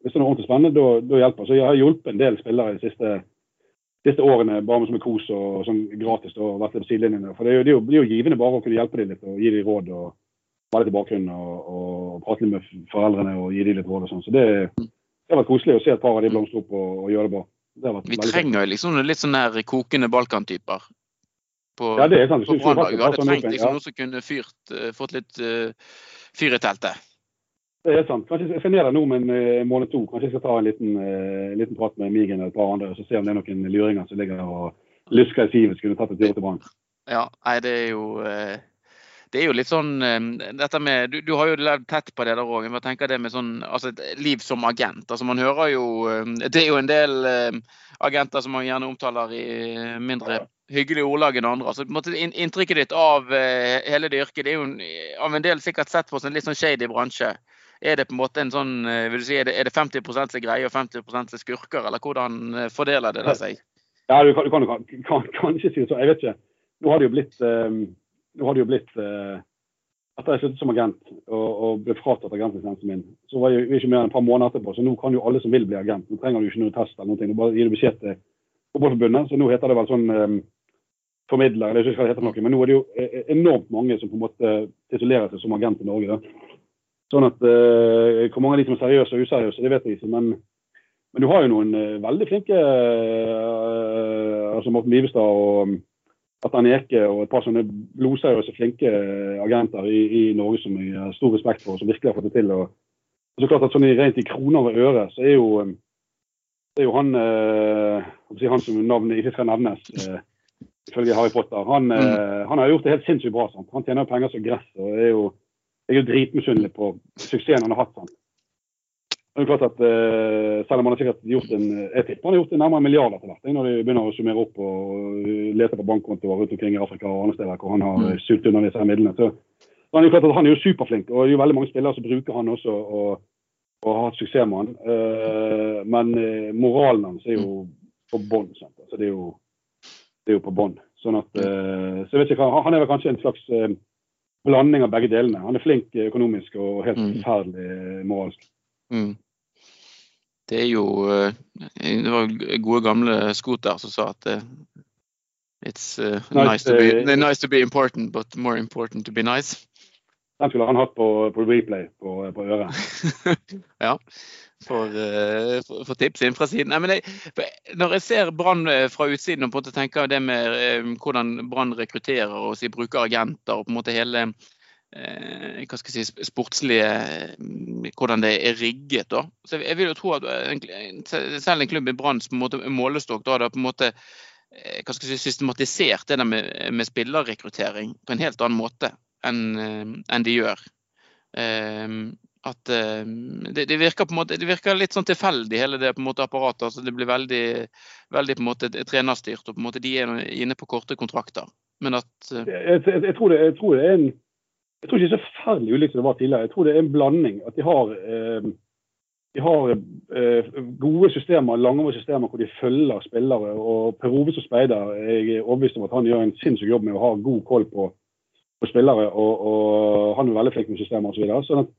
Hvis det er noe ordentlig spennende, da hjelper. Så jeg har hjulpet en del spillere de siste siste årene bare med som er kos og sånn gratis og vært litt på sidelinjene. For det er, jo, det, er jo, det er jo givende bare å kunne hjelpe dem litt og gi dem råd og være litt i bakgrunnen og, og prate litt med foreldrene og gi dem litt råd og sånn. Så det, det har vært koselig å se et par av de blomstre opp og, og gjøre det bra. Vi trenger jo liksom litt sånn der kokende Balkan-typer på, Ja, det er sant. på faktisk Vi hadde trengt liksom Ja, noe som kunne fyrt, eh, fått litt uh, fyr i teltet. det er sant. Kanskje jeg der nå om en eh, måned to. Kanskje jeg skal ta en liten, uh, liten prat med Migen og et par andre og så se om det er noen luringer som ligger og lusker i sivet som kunne tatt et tur til Brann. Ja, nei, det er jo eh, det er jo litt sånn eh, dette med, Du, du har jo levd tett på det der òg. Hva tenker det med sånn, altså et liv som agent. altså Man hører jo eh, Det er jo en del eh, agenter som man gjerne omtaler i mindre hyggelige ordlag enn andre. altså måte Inntrykket ditt av eh, hele det yrket det er jo av en del sikkert sett på som en litt sånn shady bransje. Er det på en måte en sånn, eh, vil du si, er det, er det 50 som er greie og 50 som er skurker, eller hvordan eh, fordeler det det seg? Ja, du kan, du kan, kan, kan kanskje si det sånn. Jeg vet ikke. Nå har det jo blitt, eh, nå har det jo blitt eh, Etter jeg sluttet som agent og, og ble fratatt agentlisensen min, så var jeg ikke mer enn et par måneder etterpå. Så nå kan jo alle som vil bli agent. Nå trenger du ikke noe test eller noe. Du bare gir du beskjed til Fotballforbundet. Så nå heter det vel sånn eh, formidler, eller ikke hva det heter noe. Men nå er det jo eh, enormt mange som på en måte titulerer seg som agent i Norge. Da. Sånn at eh, Hvor mange av de som er seriøse og useriøse, det vet jeg ikke. Men, men du har jo noen eh, veldig flinke eh, altså Morten Livestad og, at Eke og et par sånne blodseriøse, flinke agenter i, i, Norge som jeg har stor respekt for, som virkelig har fått det til. Og, og så klart at sånn Rent i kroner og øre så er jo, er jo han, eh, han som navnet ikke skal nevnes, eh, ifølge Harry Potter. Han, mm. eh, han, har gjort det helt sinnssykt bra. Sant? Han tjener penger som gress. og er jo, er jo dritmisunnelig på suksessen han har hatt. Sant? Det er klart at uh, Selv om han har sikkert gjort en jeg tipper han har gjort en nærmere en milliard etter hvert, når de begynner å summere opp og lete på bankkontoer rundt omkring i Afrika og andre steder hvor han har mm. sult unna disse midlene. Så, han, er klart at han er jo superflink, og det er jo veldig mange spillere som bruker han også og, og har hatt suksess med han. Uh, men moralen hans er jo på bånn. Altså, det, det er jo på bånn. Sånn at, så jeg vet ikke, Han er vel kanskje en slags blanding av begge delene. Han er flink økonomisk og helt mm. forferdelig moralsk. Mm. Det er jo eh, Det var gode gamle Scooter som sa at uh, it's uh, nice, to be, nice to be important, but more important to be nice. Den skulle han hatt på, på replay på, på øret. <laughs> ja. For, for, for, tips inn fra siden. Nei, men jeg, når jeg ser Brann fra utsiden og på en måte tenker det med hvordan Brann rekrutterer og bruker agenter og på en måte hele Eh, hva skal jeg si, sportslige mm, Hvordan det er rigget. da. Så Jeg vil jo tro at eh, selv en klubb i Branns målestokk da, da på en måte eh, hva skal jeg si, systematisert det der med, med spillerrekruttering på en helt annen måte enn en de gjør. At det, det, virker på en måte, det virker litt sånn tilfeldig, hele det på en måte apparatet. altså Det blir veldig, veldig på en måte trenerstyrt, og på en måte de er inne på korte kontrakter. Men at jeg, jeg, jeg, tror det, jeg tror det er en jeg tror ikke det er så forferdelig ulikt som det var tidligere. Jeg tror det er en blanding. At de har, eh, de har eh, gode systemer, lange systemer hvor de følger spillere. Og Per Ove som speider jeg er overbevist om at han gjør en sinnssyk jobb med å ha god koll på, på spillere. Og, og, han er veldig flink med systemer osv. Så sånn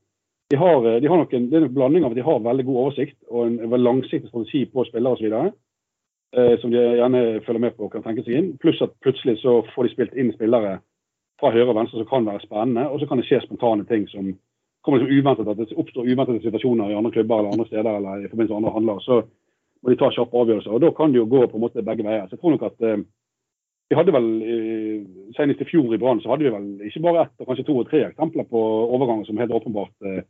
de har, de har det er en blanding av at de har veldig god oversikt og en, en langsiktig strategi på spillere osv. Eh, som de gjerne følger med på og kan tenke seg inn. Pluss at plutselig så får de spilt inn spillere fra høyre og venstre som kan være spennende. Og så kan det skje spontane ting som kommer liksom uventet. At det oppstår uventede situasjoner i andre klubber eller andre steder eller i forbindelse med andre handler. Så må de ta kjappe avgjørelser. Og da kan det jo gå på en måte begge veier. Så jeg tror nok at eh, vi hadde vel eh, Senest i fjor i Brann så hadde vi vel ikke bare ett, og kanskje to og tre eksempler på overganger som helt åpenbart eh,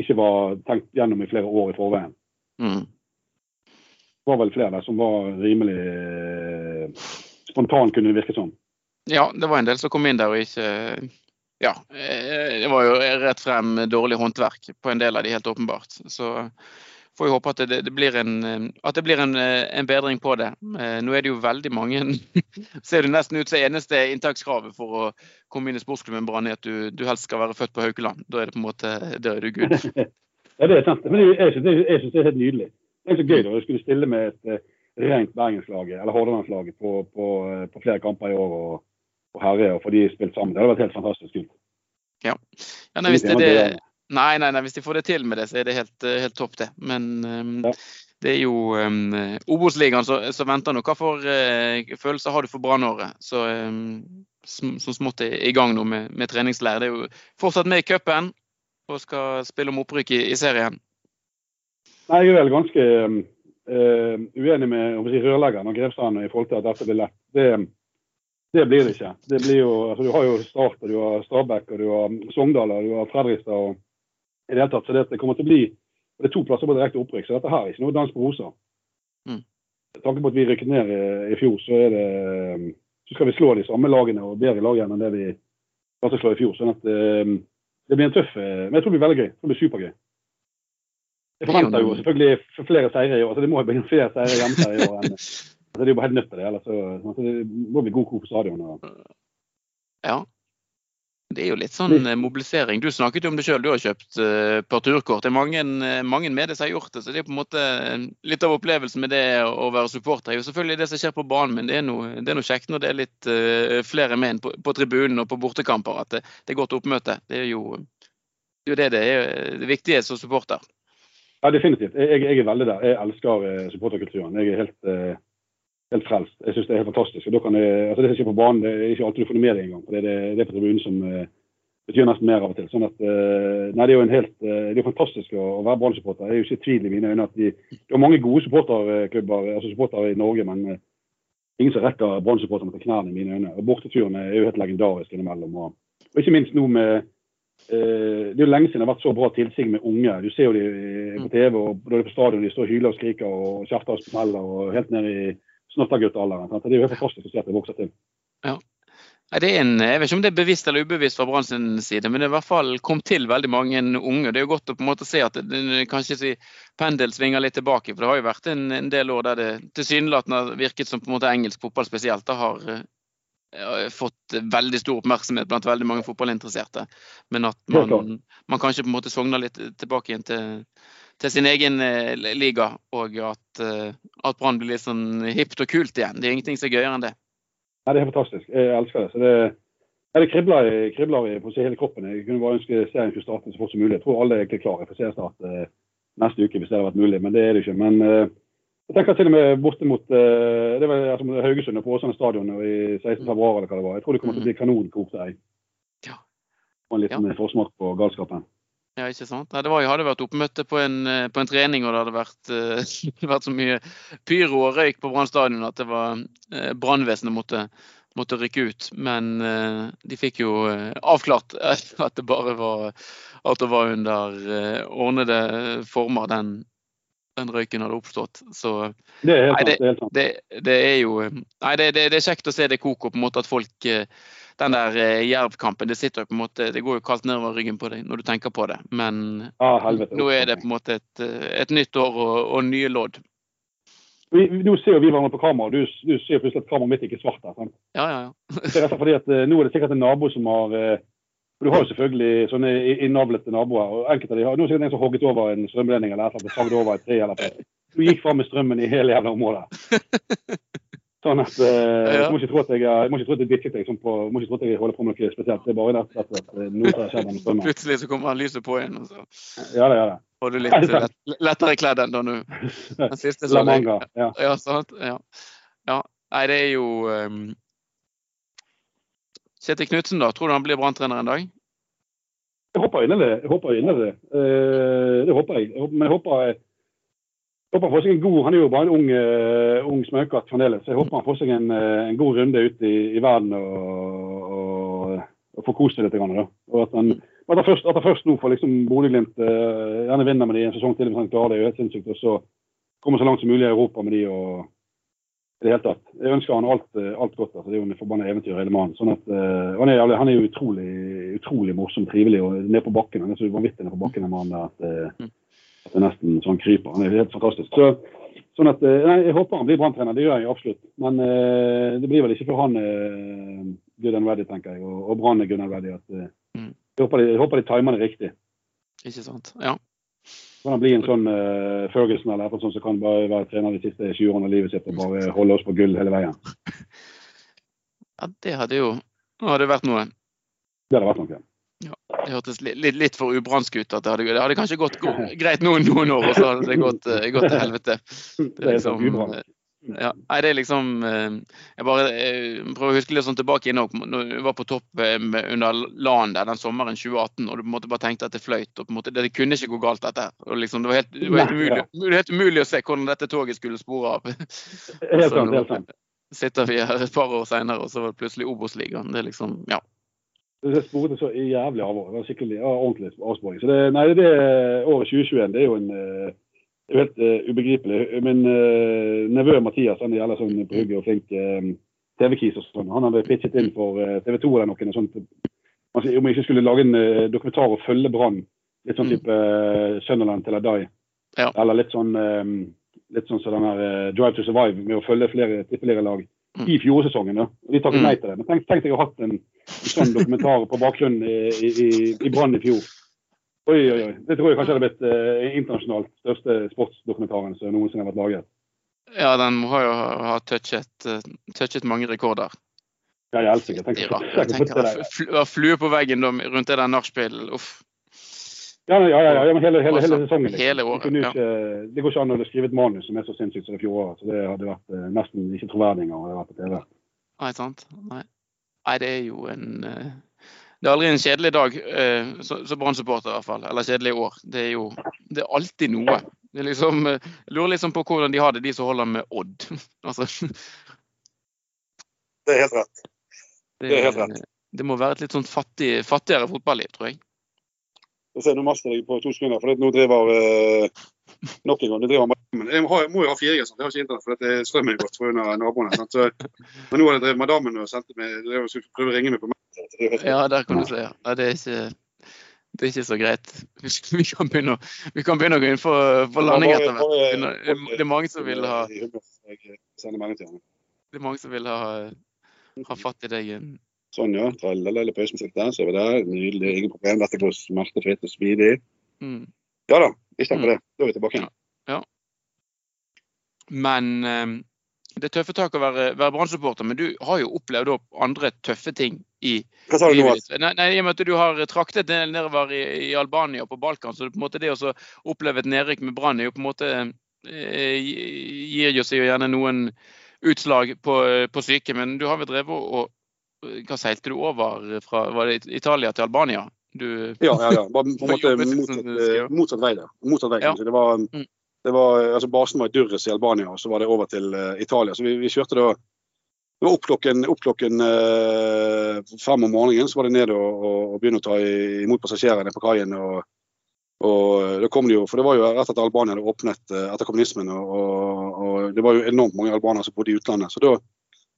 ikke var tenkt gjennom i flere år i forveien. Mm. Det var vel flere der som var rimelig eh, spontant, kunne det virke som. Ja, det var en del som kom inn der og ikke Ja. Eh, det var jo rett frem dårlig håndverk på en del av de, helt åpenbart. Så får vi håpe at det, det blir, en, at det blir en, en, bedring på det. Eh, nå er det jo veldig mange <laughs> Ser det nesten ut som eneste inntakskravet for å komme inn i sportsklubben Brann er at du, du, helst skal være født på Haukeland. Da er det på en måte Da er du <laughs> good. ja, det er sant. Men jeg syns det er helt nydelig. Det er så gøy da, å skulle stille med et eh, rent Bergenslaget eller Hordalandslaget på, på, på, flere kamper i år. og og herre og få de spilt sammen. Det hadde vært helt fantastisk kult. Ja. ja nei, hvis det, det, nei, nei, nei, hvis de får det til med det, så er det helt, eh, helt topp, det. Men um, ja. det er jo um, Obos-ligaen som venter nå. Hva for uh, følelser har du for Brannåret? Så um, som smått er i gang nå med, med treningsleir. Det er jo fortsatt med i cupen og skal spille om opprykk i, i serien. Nei, Jeg er vel ganske uh, uenig med si, rørleggeren og Grevstrand i forhold til at dette blir lett. Det, det blir det ikke. Det blir jo, altså, du har jo Start, og du har Stabæk, og du har Sogndal og du har Fredrikstad. og i Det hele tatt, så det, det kommer til å bli det er to plasser på direkte opprykk, så dette her er ikke noe dans på roser. Mm. Tanke på at vi rykket ned i, i, fjor, så, er det, så skal vi slå de samme lagene og bedre lagene enn det vi klarte å slå i fjor. sånn at um, det blir en tøff eh, Men jeg tror det blir veldig gøy. Det blir supergøy. Jeg forventer jo selvfølgelig flere seire i år. så Det må jo bli flere seire hjemme i år enn <laughs> det er jo bare helt nødt til det. Ellers så, så det må bli god kok på stadion. Ja. Det er jo litt sånn eh, mobilisering. Du snakket jo om det sjøl, du har kjøpt uh, parturkort. Det er mange, uh, mange med det som har gjort det. Så det er på en måte litt av opplevelsen med det å være supporter. er jo selvfølgelig det som skjer på banen, men det er noe, det er noe kjekt når det er litt uh, flere med på, på, tribunen og på bortekamper. At det, det er godt oppmøte. Det er jo det, er det, det er det viktige som supporter. Ja, definitivt. Jeg, jeg, er veldig der. Jeg elsker supporterkulturen. Jeg er helt helt frelst. Jeg syns det er helt fantastisk. Og da kan jeg, altså Det som skjer på banen, det er ikke alltid du får det med deg engang. Det det, det er på tribunen som uh, betyr nesten mer av og til. sånn at, uh, nei, Det er jo en helt, uh, det er fantastisk å, å være Brann-supporter. Jeg er jo ikke tvil i mine øyne at de, det er mange gode supporterklubber, altså supportere i Norge, men ingen som rekker Brann-supporterne knærne i mine øyne. Og Borteturene er jo helt legendariske innimellom. Og, og ikke minst nå med eh, Det er jo lenge siden det har vært så bra tilsig med unge. Du ser jo de på TV og da de er på stadion, de står og hyler og skriker og kjefter og smeller og helt ned i snotterguttalderen. Det er jo helt fantastisk å se at det vokser til. Ja. Det en, jeg vet ikke om det er bevisst eller ubevisst fra Brann sin side, men det er i hvert fall kom til veldig mange unge. Det er jo godt å på en måte se at det, kanskje si, pendel svinger litt tilbake. for Det har jo vært en, en del år der det tilsynelatende har virket som på en måte engelsk fotball spesielt da har uh, fått veldig stor oppmerksomhet blant veldig mange fotballinteresserte. Men at man, man kanskje på en måte sogner litt tilbake igjen til, til sin egen uh, liga, og at, uh, at Brann blir litt sånn hipt og kult igjen. Det er ingenting som er gøyere enn det. Nei, Det er fantastisk. Jeg elsker det. Så det, ja, det kribler, kribler i på hele kroppen. Jeg kunne bare ønske serien skulle starte så fort som mulig. Jeg tror alle er egentlig klare for seriestart eh, neste uke hvis det hadde vært mulig, men det er det ikke. Men eh, jeg tenker til og med borte mot eh, det var altså, Haugesund og på Åsane stadion i 16. februar eller hva det var. Jeg tror det kommer til å bli kanonkok der. Ja. Og en liten ja. forsmak på galskapen. Ja, ikke sant. det var, jeg hadde vært oppmøte på en, eh, på en trening, og det hadde vært, <laughs> uh, vært så mye pyro og røyk på Brann stadion at det var uh, brannvesenet måtte, måtte, rykke ut. Men uh, de fikk jo avklart <laughs> at det bare var, at det var under ordnede former den, den røyken hadde oppstått. Så det er helt sant. Det, det, det, er jo Nei, det, det, er kjekt å se det koke, på en måte at folk den der eh, jervkampen, det sitter jo på en måte, det går jo kaldt nedover ryggen på deg når du tenker på det. Men ah, nå er det på en måte et, eh, et nytt år og, og nye lodd. Vi, nå ser jo vi hverandre på kamera, du, du ser plutselig at kameraet mitt ikke er svart. Sant? Ja, ja, ja. det er fordi at uh, Nå er det sikkert en nabo som har uh, Du har jo selvfølgelig sånne innavlete naboer. og enkelte av de har, Nå er det sikkert en som har hogget over en strømledning eller et eller annet, over et tre. eller Du gikk fram med strømmen i hele jævla området. <laughs> Sånn at uh, ja. må ikke tro at jeg, jeg må ikke tro at jeg ditchet deg på, må ikke tro at jeg holder på med noe spesielt. Det er bare rett at, at eh, noe har skjedd. <laughs> Plutselig så kommer han lyset på igjen, og så ja, det, ja, det. får du litt <laughs> lett, lettere kledd enn da nå. <laughs> Den siste så Manga, ja. ja? Ja. ja. Nei, det er jo um... Kjetil Knutsen, da. Tror du han blir branntrener en dag? Jeg håper inderlig det. Jeg håper inderlig det. Uh, det håper jeg. Men jeg håper håper han får seg en god, Han er jo bare en ung, uh, ung smøkatt fremdeles. Jeg håper han får seg en, uh, en god runde ut i, i verden og, og, og får kost seg litt. Grann, da. Og at han, at han, først, at han først nå får liksom Bodø-Glimt uh, gjerne vinner med de en sesong til hvis han klarer det. er jo helt sinnssykt, Og så komme så langt som mulig i Europa med de. og i det hele tatt. Jeg ønsker han alt, alt godt. altså Det er jo en forbanna eventyr, hele mannen. Sånn at, uh, han, er, han er jo utrolig, utrolig morsom, trivelig og ned på bakken. Han er så vanvittig ned på bakken, den mannen der. at uh, at er nesten sånn kryper. Han er helt fantastisk. Så, sånn at, eh, nei, Jeg håper han blir brann det gjør jeg absolutt. Men eh, det blir vel ikke for han eh, good and ready, tenker jeg. Og, og Brann er good and ready. At, eh, mm. jeg, håper de, jeg håper de timer det riktig. Ikke sant, ja. Kan han bli en sånn uh, Ferguson eller noe sånt som kan bare være trener de siste 20 årene av livet sitt og bare holde oss på gull hele veien? <laughs> Ja, det hadde jo hadde vært noe. Det hadde vært noe. Ja, det hørtes litt, litt for ubransk ut. at det hadde, det hadde kanskje gått greit noen, noen år, og så hadde det gått, uh, gått til helvete. <laughs> Det er liksom, uh, ja, nei, det er liksom uh, Jeg bare prøver å huske litt sånn tilbake inn når vi var på topp under LAN der den sommeren 2018, og du på en måte bare tenkte at det fløyt. og på en måte, Det, det kunne ikke gå galt, dette. og liksom, Det var helt, det var helt, umulig, det helt umulig å se hvordan dette toget skulle spore av. Helt <laughs> sant, helt sant. sitter vi her et par år senere, og så var det plutselig Obos-ligaen. Det er liksom, ja. Det sporet så jævlig av. Det er skikkelig ordentlig avsporing. Så det, nei, det året 2021 det er jo en det er helt uh, ubegripelig. Min uh, nevø Mathias han er jævla sånn på hugget og flink uh, TV-kis og sånn. Han hadde pitchet inn for TV 2 eller noe sånt. Om jeg ikke skulle lage en dokumentar og følge Brann. Litt sånn mm. type uh, Sunderland til Adai. Ja. Eller litt sånn um, litt sånn som så den her Drive to Survive med å følge flere flere lag mm. i Ja. De takket mm. nei til det. Men tenk, tenk deg å ha hatt en sånn dokumentar på bakgrunnen i, i, i Brann i fjor. Oi, oi, oi. Det tror jeg kanskje hadde blitt eh, internasjonalt største sportsdokumentaren som noensinne har vært laget. Ja, den må jo ha touchet, uh, touchet mange rekorder. Ja, jeg elsker det. Jeg tenker, Flue på veggen rundt det der nachspielet. Uff. Ja, ja, ja, ja, men hele, hele, hele sesongen. Liksom. Hele året, det, ikke, det, går ikke an å skrive et manus som er så sinnssykt som det fjoråret. Så det hadde vært uh, nesten ikke troverdig engang. Nei, sant. Nei. Nei, det er jo en eh, Det er aldri en kjedelig dag eh, som Brann-supporter, i hvert fall. Eller kjedelig år. Det er jo det er alltid noe. Det er liksom, eh, jeg lurer liksom på hvordan de har det, de som holder med Odd. <laughs> altså, Det er helt rett. Det er helt rett. Det må være et litt sånn fattig, fattigere fotballiv, tror jeg. Jeg ser nå master jeg på to sekunder, for nå driver uh, nok en gang. driver madammen. Jeg, må, jeg må jo ha 4G, sant? jeg har ikke internett for strømmen er gått pga. naboene. Sant? Så, men nå har jeg drevet madammen og sendte meg, det skulle prøve å ringe meg på meg. Ja, der kan du se. Ja, det, er ikke, det er ikke så greit. <laughs> Vi kan begynne, vi kan begynne å gå inn for, for landing etter hvert. Det er mange som vil ha Det er mange som vil ha, ha fatt i deg. Sånn, ja. Tralala, pausemusikk der, så vi der. Nydelig, ingen problem. Dette går smertefritt og smidig. Mm. Ja da, ikke tenk på det. Da er vi tilbake igjen. Ja. ja. Men um, det er tøffe tak å være, være brannsupporter, men du har jo opplevd andre tøffe ting i Hva sa du nå? Nei, nei, I og med at du har traktet nedover i, i Albania og på Balkan, så det, på en måte det å oppleve et nedrykk med Brann er jo på en måte eh, gir jo seg jo gjerne noen utslag på, på syke, men du har vel drevet og hva seilte du over fra var det Italia til Albania? Du, ja, ja, ja. Bare på en <laughs> måte motsatt, eh, motsatt vei der. Motsatt vei, ja. det var, mm. det var, altså Basen var i Durres i Albania, og så var det over til uh, Italia. Så vi, vi, kjørte da det var opp klokken, opp klokken uh, fem om morgenen, så var det ned og, og, og begynne å ta imot passasjerene på kaien. Og, og det kom det jo, for det var jo rett etter Albania hadde åpnet etter kommunismen. Og, det var jo enormt mange albanere som bodde i utlandet. Så da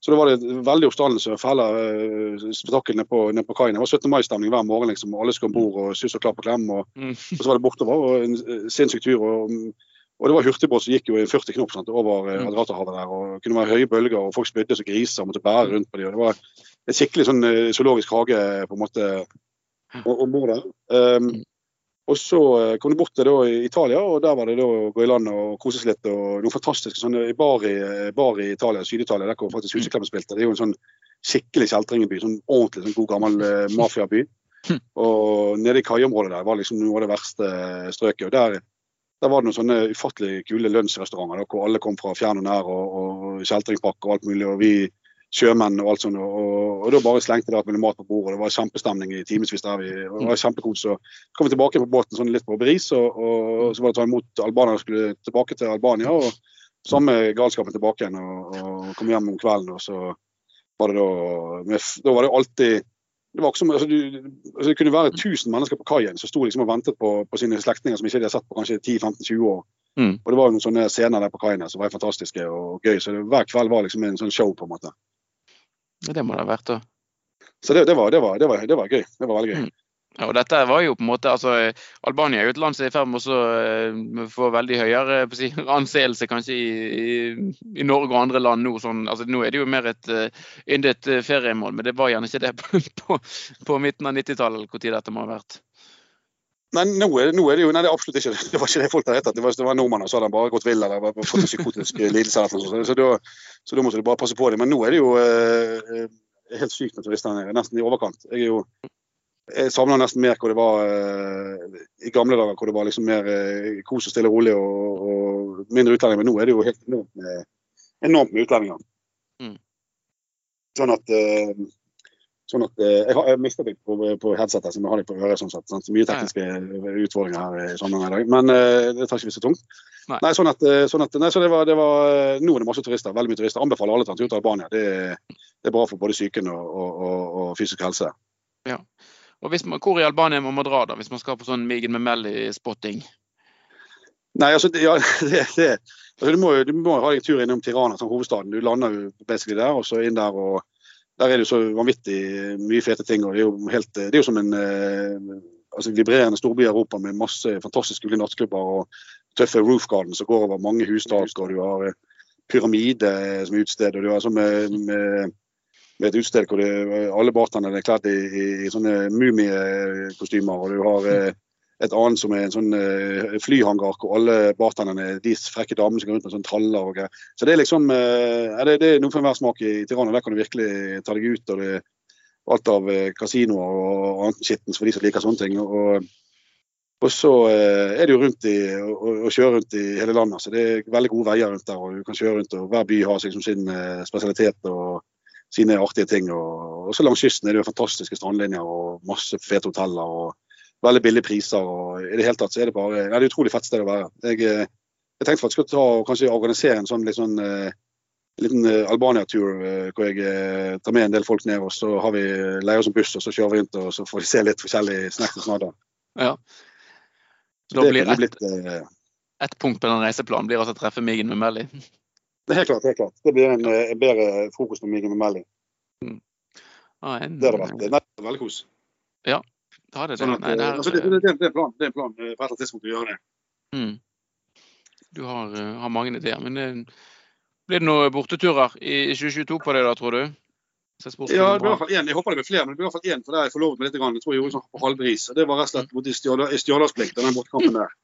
så da var det veldig oppstandelse og hele uh, nede på, ned på kaien. Det var 17. mai-stemning hver morgen. liksom, Alle skulle om bord og sus og klapp og klem. Og, mm. og, så var det bortover. og En uh, sinnssyk tur. Og, og, det var hurtigbåt som gikk jo i 40 knop sant, over mm. Adrathavet der. og kunne være høye bølger, og folk spydde som griser og måtte bære rundt på dem. Det var et skikkelig sånn zoologisk hage på en måte om bord der. Um, og så eh, kom de bort til Italia, og der var det da å gå i land og kose seg litt. og Noen fantastiske sånne bar i, bar i Italia, Syd-Italia, der hvor faktisk Huseklemmen spilte. Det er jo en sånn skikkelig kjeltringeby. Sånn ordentlig sånn god gammel uh, <laughs> mafiaby. Hm. Og nede i kaiområdet der var liksom noe av det verste strøket. og der, der var det noen sånne ufattelig kule lunsjrestauranter hvor alle kom fra fjern og nær, og, og kjeltringpakke og alt mulig. og vi sjømenn og alt sånt. Og, og da bare slengte det alt mulig mat på bordet. Det var kjempestemning i timevis der. Vi, og det var kjempekos. Så kom vi tilbake på båten sånn litt på beris, og, og, så var det å ta imot albanere skulle tilbake til Albania. og Samme galskapen tilbake igjen og, og kom hjem om kvelden. og så var det da, med, da var det alltid det, var som, altså, du, altså, det kunne være 1000 mennesker på kaien som sto liksom og ventet på, på sine slektninger som ikke de hadde sett på kanskje 10-15-20 år. Mm. Og Det var noen sånne scener der på kaiene som var fantastiske og gøy. så det, Hver kveld var liksom en sånn show. på en måte. Det må det ha vært, da. Så det, det, var, det, var, det, var, det var gøy. Det var veldig gøy. Mm. Ja, og dette var jo på en måte, altså Albania er jo et land som er i ferd med å uh, få veldig høyere si, <laughs> anseelse kanskje i, i, i, Norge og andre land nå. Sånn, altså, nå er det jo mer et uh, yndet uh, feriemål, men det var gjerne ikke det <laughs> på, på, på midten av 90-tallet eller hvor tid dette må ha vært. Nei, noe, noe er, det jo nei, det er absolutt ikke det. <laughs> var ikke det folk hadde rett at. Det var, det var nordmenn, og så hadde han bare gått vill eller fått en psykotisk lidelse. eller noe sånt. Så, da, så da måtte du bare passe på det. Men nå er det jo eh, helt sykt med turister her nede. Nesten i overkant. Jeg, er jo, jeg savner nesten mer hvor det var eh, i gamle dager, hvor det var liksom mer eh, kos og stille og rolig og, og mindre utlending. Men nå er det jo helt enormt med, enormt med utlendinger. Mm. Sånn at eh, Sånn at, eh, jeg har mistet det på, på headsetet, som jeg har det på øret. sånn sett, sant? Mye tekniske utfordringer her i sommeren i dag. Men det tar ikke vi så tungt. Nei. nei. sånn at, eh, sånn at nei, så det var, det var, Nå er det masse turister. Veldig mye turister. Anbefaler alle å ta en tur til Albania. Det, det, er bra for både psyken og, og, og, og, fysisk helse. Ja. Og man, Hvor i Albania må man dra da, hvis man skal på sånn Migen Memelli-spotting? Nei, altså, ja, <laughs> det, det altså, du, må, du må ha en tur innom Tirana, som hovedstaden. Du lander jo basically der, og så inn der og der er det jo så vanvittig mye fete ting. og Det er jo, helt, det er jo som en eh, altså vibrerende storby i Europa med masse fantastiske gule nattklubber og tøffe roof gardens som går over mange hustak. og Du har eh, pyramide som utested, og du har sånn med, med, med, et utested hvor det, alle bartenderne er kledd i, i, i sånne mumiekostymer. og du har eh, et annet som er en sånn uh, flyhangar hvor alle bartenderne er de frekke damene som går rundt med sånn traller og greier. Så det er liksom uh, det, det, er noe for enhver smak i Tirana. Der kan du virkelig ta deg ut. og det alt av uh, kasinoer og annet skittens for de som liker sånne ting. Og, og så er det jo rundt i, å, kjøre rundt i hele landet. så Det er veldig gode veier rundt der. og du kan kjøre rundt, og Hver by har liksom sin spesialitet og sine artige ting. Og så langs kysten er det jo fantastiske strandlinjer og masse fete hoteller. og veldig billige priser. og i det hele tatt så er Det bare, det er et utrolig fett sted å være. Jeg, eh, jeg tenkte faktisk å ta og kanskje organisere en sånn litt sånn eh, liten uh, Albania-tur hvor jeg tar med en del folk ned. og Så har vi leier oss en buss og så kjører vi rundt og så får vi se litt forskjellig snacks og snadder. Ja. Så da blir ett et punkt på den reiseplanen blir altså å treffe Migen med Melly? Det er helt klart. helt klart. Det blir en, en bedre frokost med Migen med Melly. Mm. Ah, en, det hadde vært, det veldig kos. Ja, det det. Sånn at, Nei, det, er, altså, det, det, det, er en plan, det er en plan på et eller annet tidspunkt å gjøre det. Mm. Du har, har mange ideer. men blir det noen borteturer i 2022 på det, da, tror du? Ja, det blir i hvert fall én. Jeg håper det blir flere, men det blir i hvert fall én. For der jeg forlovet meg litt. Jeg tror jeg gjorde sånn på halvbris. Det var rett og slett mot Stjørdalsplikt, den bortekampen der.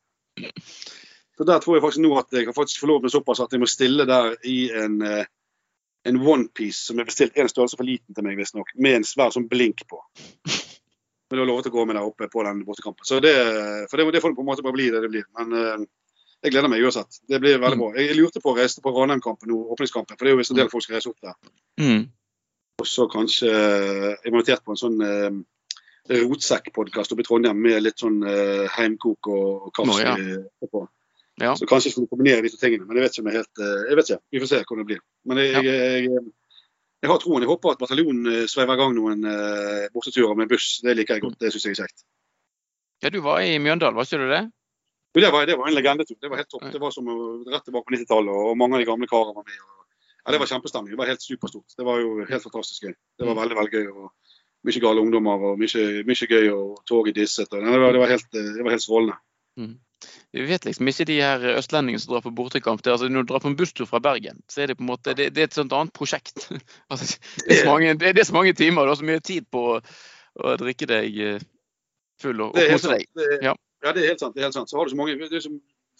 <laughs> Så der tror jeg faktisk nå at jeg har faktisk forlovet meg såpass at jeg må stille der i en, eh, en onepiece som er bestilt en størrelse for liten til meg, visstnok, med en svær sånn blink på. Men du har lovet å gå med der oppe på den bortekampen. Så det, for det, det får det på en måte bare bli det det blir. Men uh, jeg gleder meg uansett. Det blir veldig bra. Jeg, lurte på å reise på Ranheim-kampen nå, åpningskampen, for det er jo visst en del folk skal reise opp der. Mm. Og så kanskje uh, invitert på en sånn uh, rotsekkpodkast oppe i Trondheim med litt sånn uh, heimkok og, kaffe ja. på. Ja. Så kanskje jeg skulle kombinere disse tingene. Men jeg vet ikke om jeg helt Jeg vet ikke. Vi får se hvordan det blir. Men jeg, ja. jeg, jeg, jeg, har troen. Jeg håper at bataljonen sveiver i gang noen eh, borteturer med buss. Det liker jeg godt. Det syns jeg er kjekt. Ja, du var i Mjøndalen, var ikke du det? Det var, det var en legendetur. Det var helt topp. Det var som rett tilbake på 90-tallet, og mange av de gamle karene var med. Og, ja, det var kjempestemning. Det var helt superstort. Det var jo helt fantastisk gøy. Det var mm. veldig veldig gøy. og Mye gale ungdommer og mye, mye gøy, og toget disset. Og, det, var, det, var helt, det var helt strålende. Mm. Vi vet liksom ikke de her østlendingene som drar på bortekamp. Det, altså, når du drar på en busstur fra Bergen, så er det på en måte, det, det er et sånt annet prosjekt. altså, det, er så mange, det, er så mange timer, du har så mye tid på å, å drikke deg eh, full og, og kose deg. Ja. Ja, det er helt sant. det er helt sant. Så har du så mange, det er så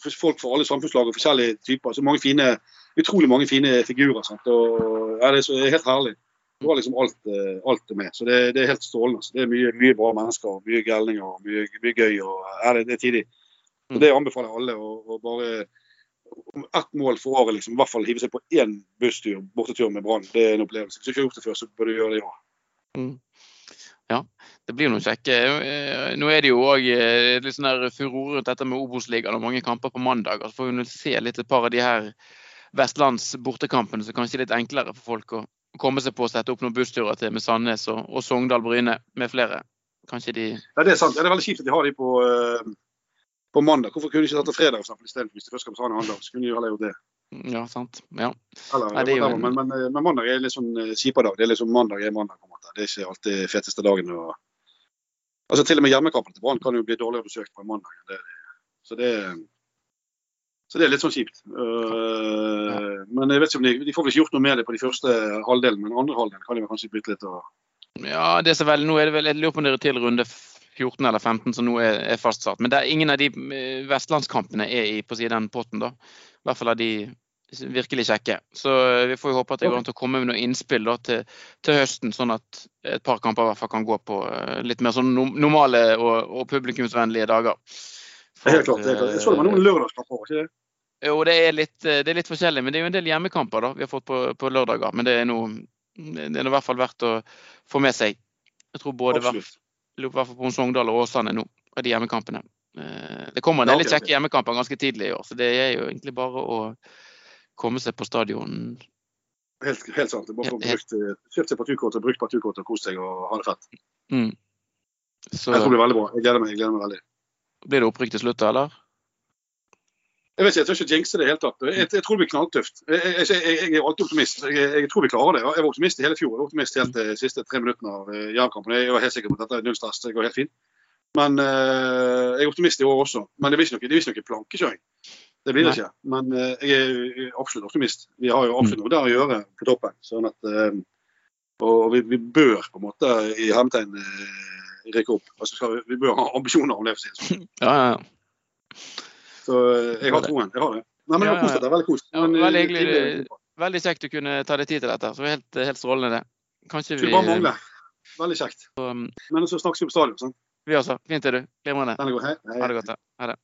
folk fra alle samfunnslag og forskjellige typer. så mange fine, Utrolig mange fine figurer. Sant? Og, ja, det, er så, det er helt herlig. Du har liksom alt, eh, alt med. Så det, det, er helt strålende. Så det er mye, mye bra mennesker, mye gærninger mye, mye, gøy. og ja, det, det er tidlig. Så Det anbefaler alle. å bare om ett mål for året, liksom, i hvert fall hive seg på én busstur, bortetur med Brann. Det er en opplevelse. Hvis du ikke har gjort det før, så bør du gjøre det i år. Mm. Ja, det blir noe kjekke. Eh, nå er det jo òg eh, litt sånn furore rundt dette med Obos-ligaen og mange kamper på mandag. Så får vi se litt et par av de her vestlands bortekampene som kanskje er litt enklere for folk å komme seg på å sette opp noen bussturer til med Sandnes og, og Sogndal Bryne med flere. Kanskje de Ja, det er sant. Ja, det er veldig kjipt at de har de på, uh, på mandag. Hvorfor kunne du ikke tatt det fredag istedenfor hvis du først skal på Sandnes så kunne du heller gjort det. Ja, sant. Ja. Eller, Nei, jo... men, men, men, mandag er litt sånn kjipere dag. Det er liksom mandag er mandag. på en måte. Det er ikke alltid feteste dagen. Og... Altså Til og med hjemmekampene til Brann kan jo bli dårligere besøkt på en mandag. Det, så, det, så det er litt sånn kjipt. Uh, ja. Men jeg vet ikke om de, de får vel ikke gjort noe med det på de første halvdelen, men andre halvdelen kan de kanskje bytte litt. Og... Ja, det er så vel, nå er det vel, jeg lurer på om det er til runde 14 eller 15 som nå er, er fastsatt. Men ingen av de eh, vestlandskampene er i, på den potten, da. I hvert fall av de virkelig kjekke. Så eh, vi får håpe at det går an å komme med noen innspill da, til, til, høsten, sånn at et par kamper i hvert fall kan gå på uh, litt mer sånn normale og, og publikumsvennlige dager. For, det er helt klart. det er klart. Jeg så det var noen lørdagskamper ikke det? Jo, det er, litt, det er litt forskjellig. Men det er jo en del hjemmekamper da, vi har fått på, på lørdager. Men det er, noe, det er i hvert fall verdt å få med seg. Jeg tror både Absolutt i hvert fall på Sogndal og Åsane nå, av de hjemmekampene. Eh, det kommer en del kjekke hjemmekamper ganske tidlig i år, så det er jo egentlig bare å komme seg på stadion. Helt, helt sant. Bare brukt, kjøpt seg partukort og brukt partukort og kost seg og ha det fett. Mm. Så, jeg tror det blir veldig bra. Jeg gleder meg, jeg gleder meg veldig. Blir det opprykk til slutt, eller? Jeg vet ikke, jeg tør ikke jinxe det i det hele tatt. Jeg, jeg, tror det blir knalltøft. Jeg, jeg, jeg, er alltid optimist. Jeg, tror vi klarer det. Jeg var optimist i hele fjor. Jeg var optimist helt de siste tre minuttene av Jerv-kampen. Jeg var helt sikker på at dette er null stress. Det går helt fint. Men uh, jeg er optimist i år også. Men det blir ikke noe, noe plankekjøring. Det blir det ikke. Men uh, jeg er absolutt optimist. Vi har jo absolutt noe der å gjøre på toppen. sånn at Og vi, vi, bør på en måte i hermetegn rykke opp. Altså, vi, vi bør ha ambisjoner om det, for å si det sånn. <laughs> Ja, ja, ja. Så eh, jeg har troen. Jeg har det. Nei, men ja, har Det er veldig koselig. Ja, veldig, hyggelig, veldig kjekt å kunne ta deg tid til dette. Så helt, helt strålende, det. Kanskje vi bare mangle. Veldig kjekt. Um, men så snakkes vi på stadion. sånn. Vi også. Fint er du. Glimrende. Ha det godt. Hei.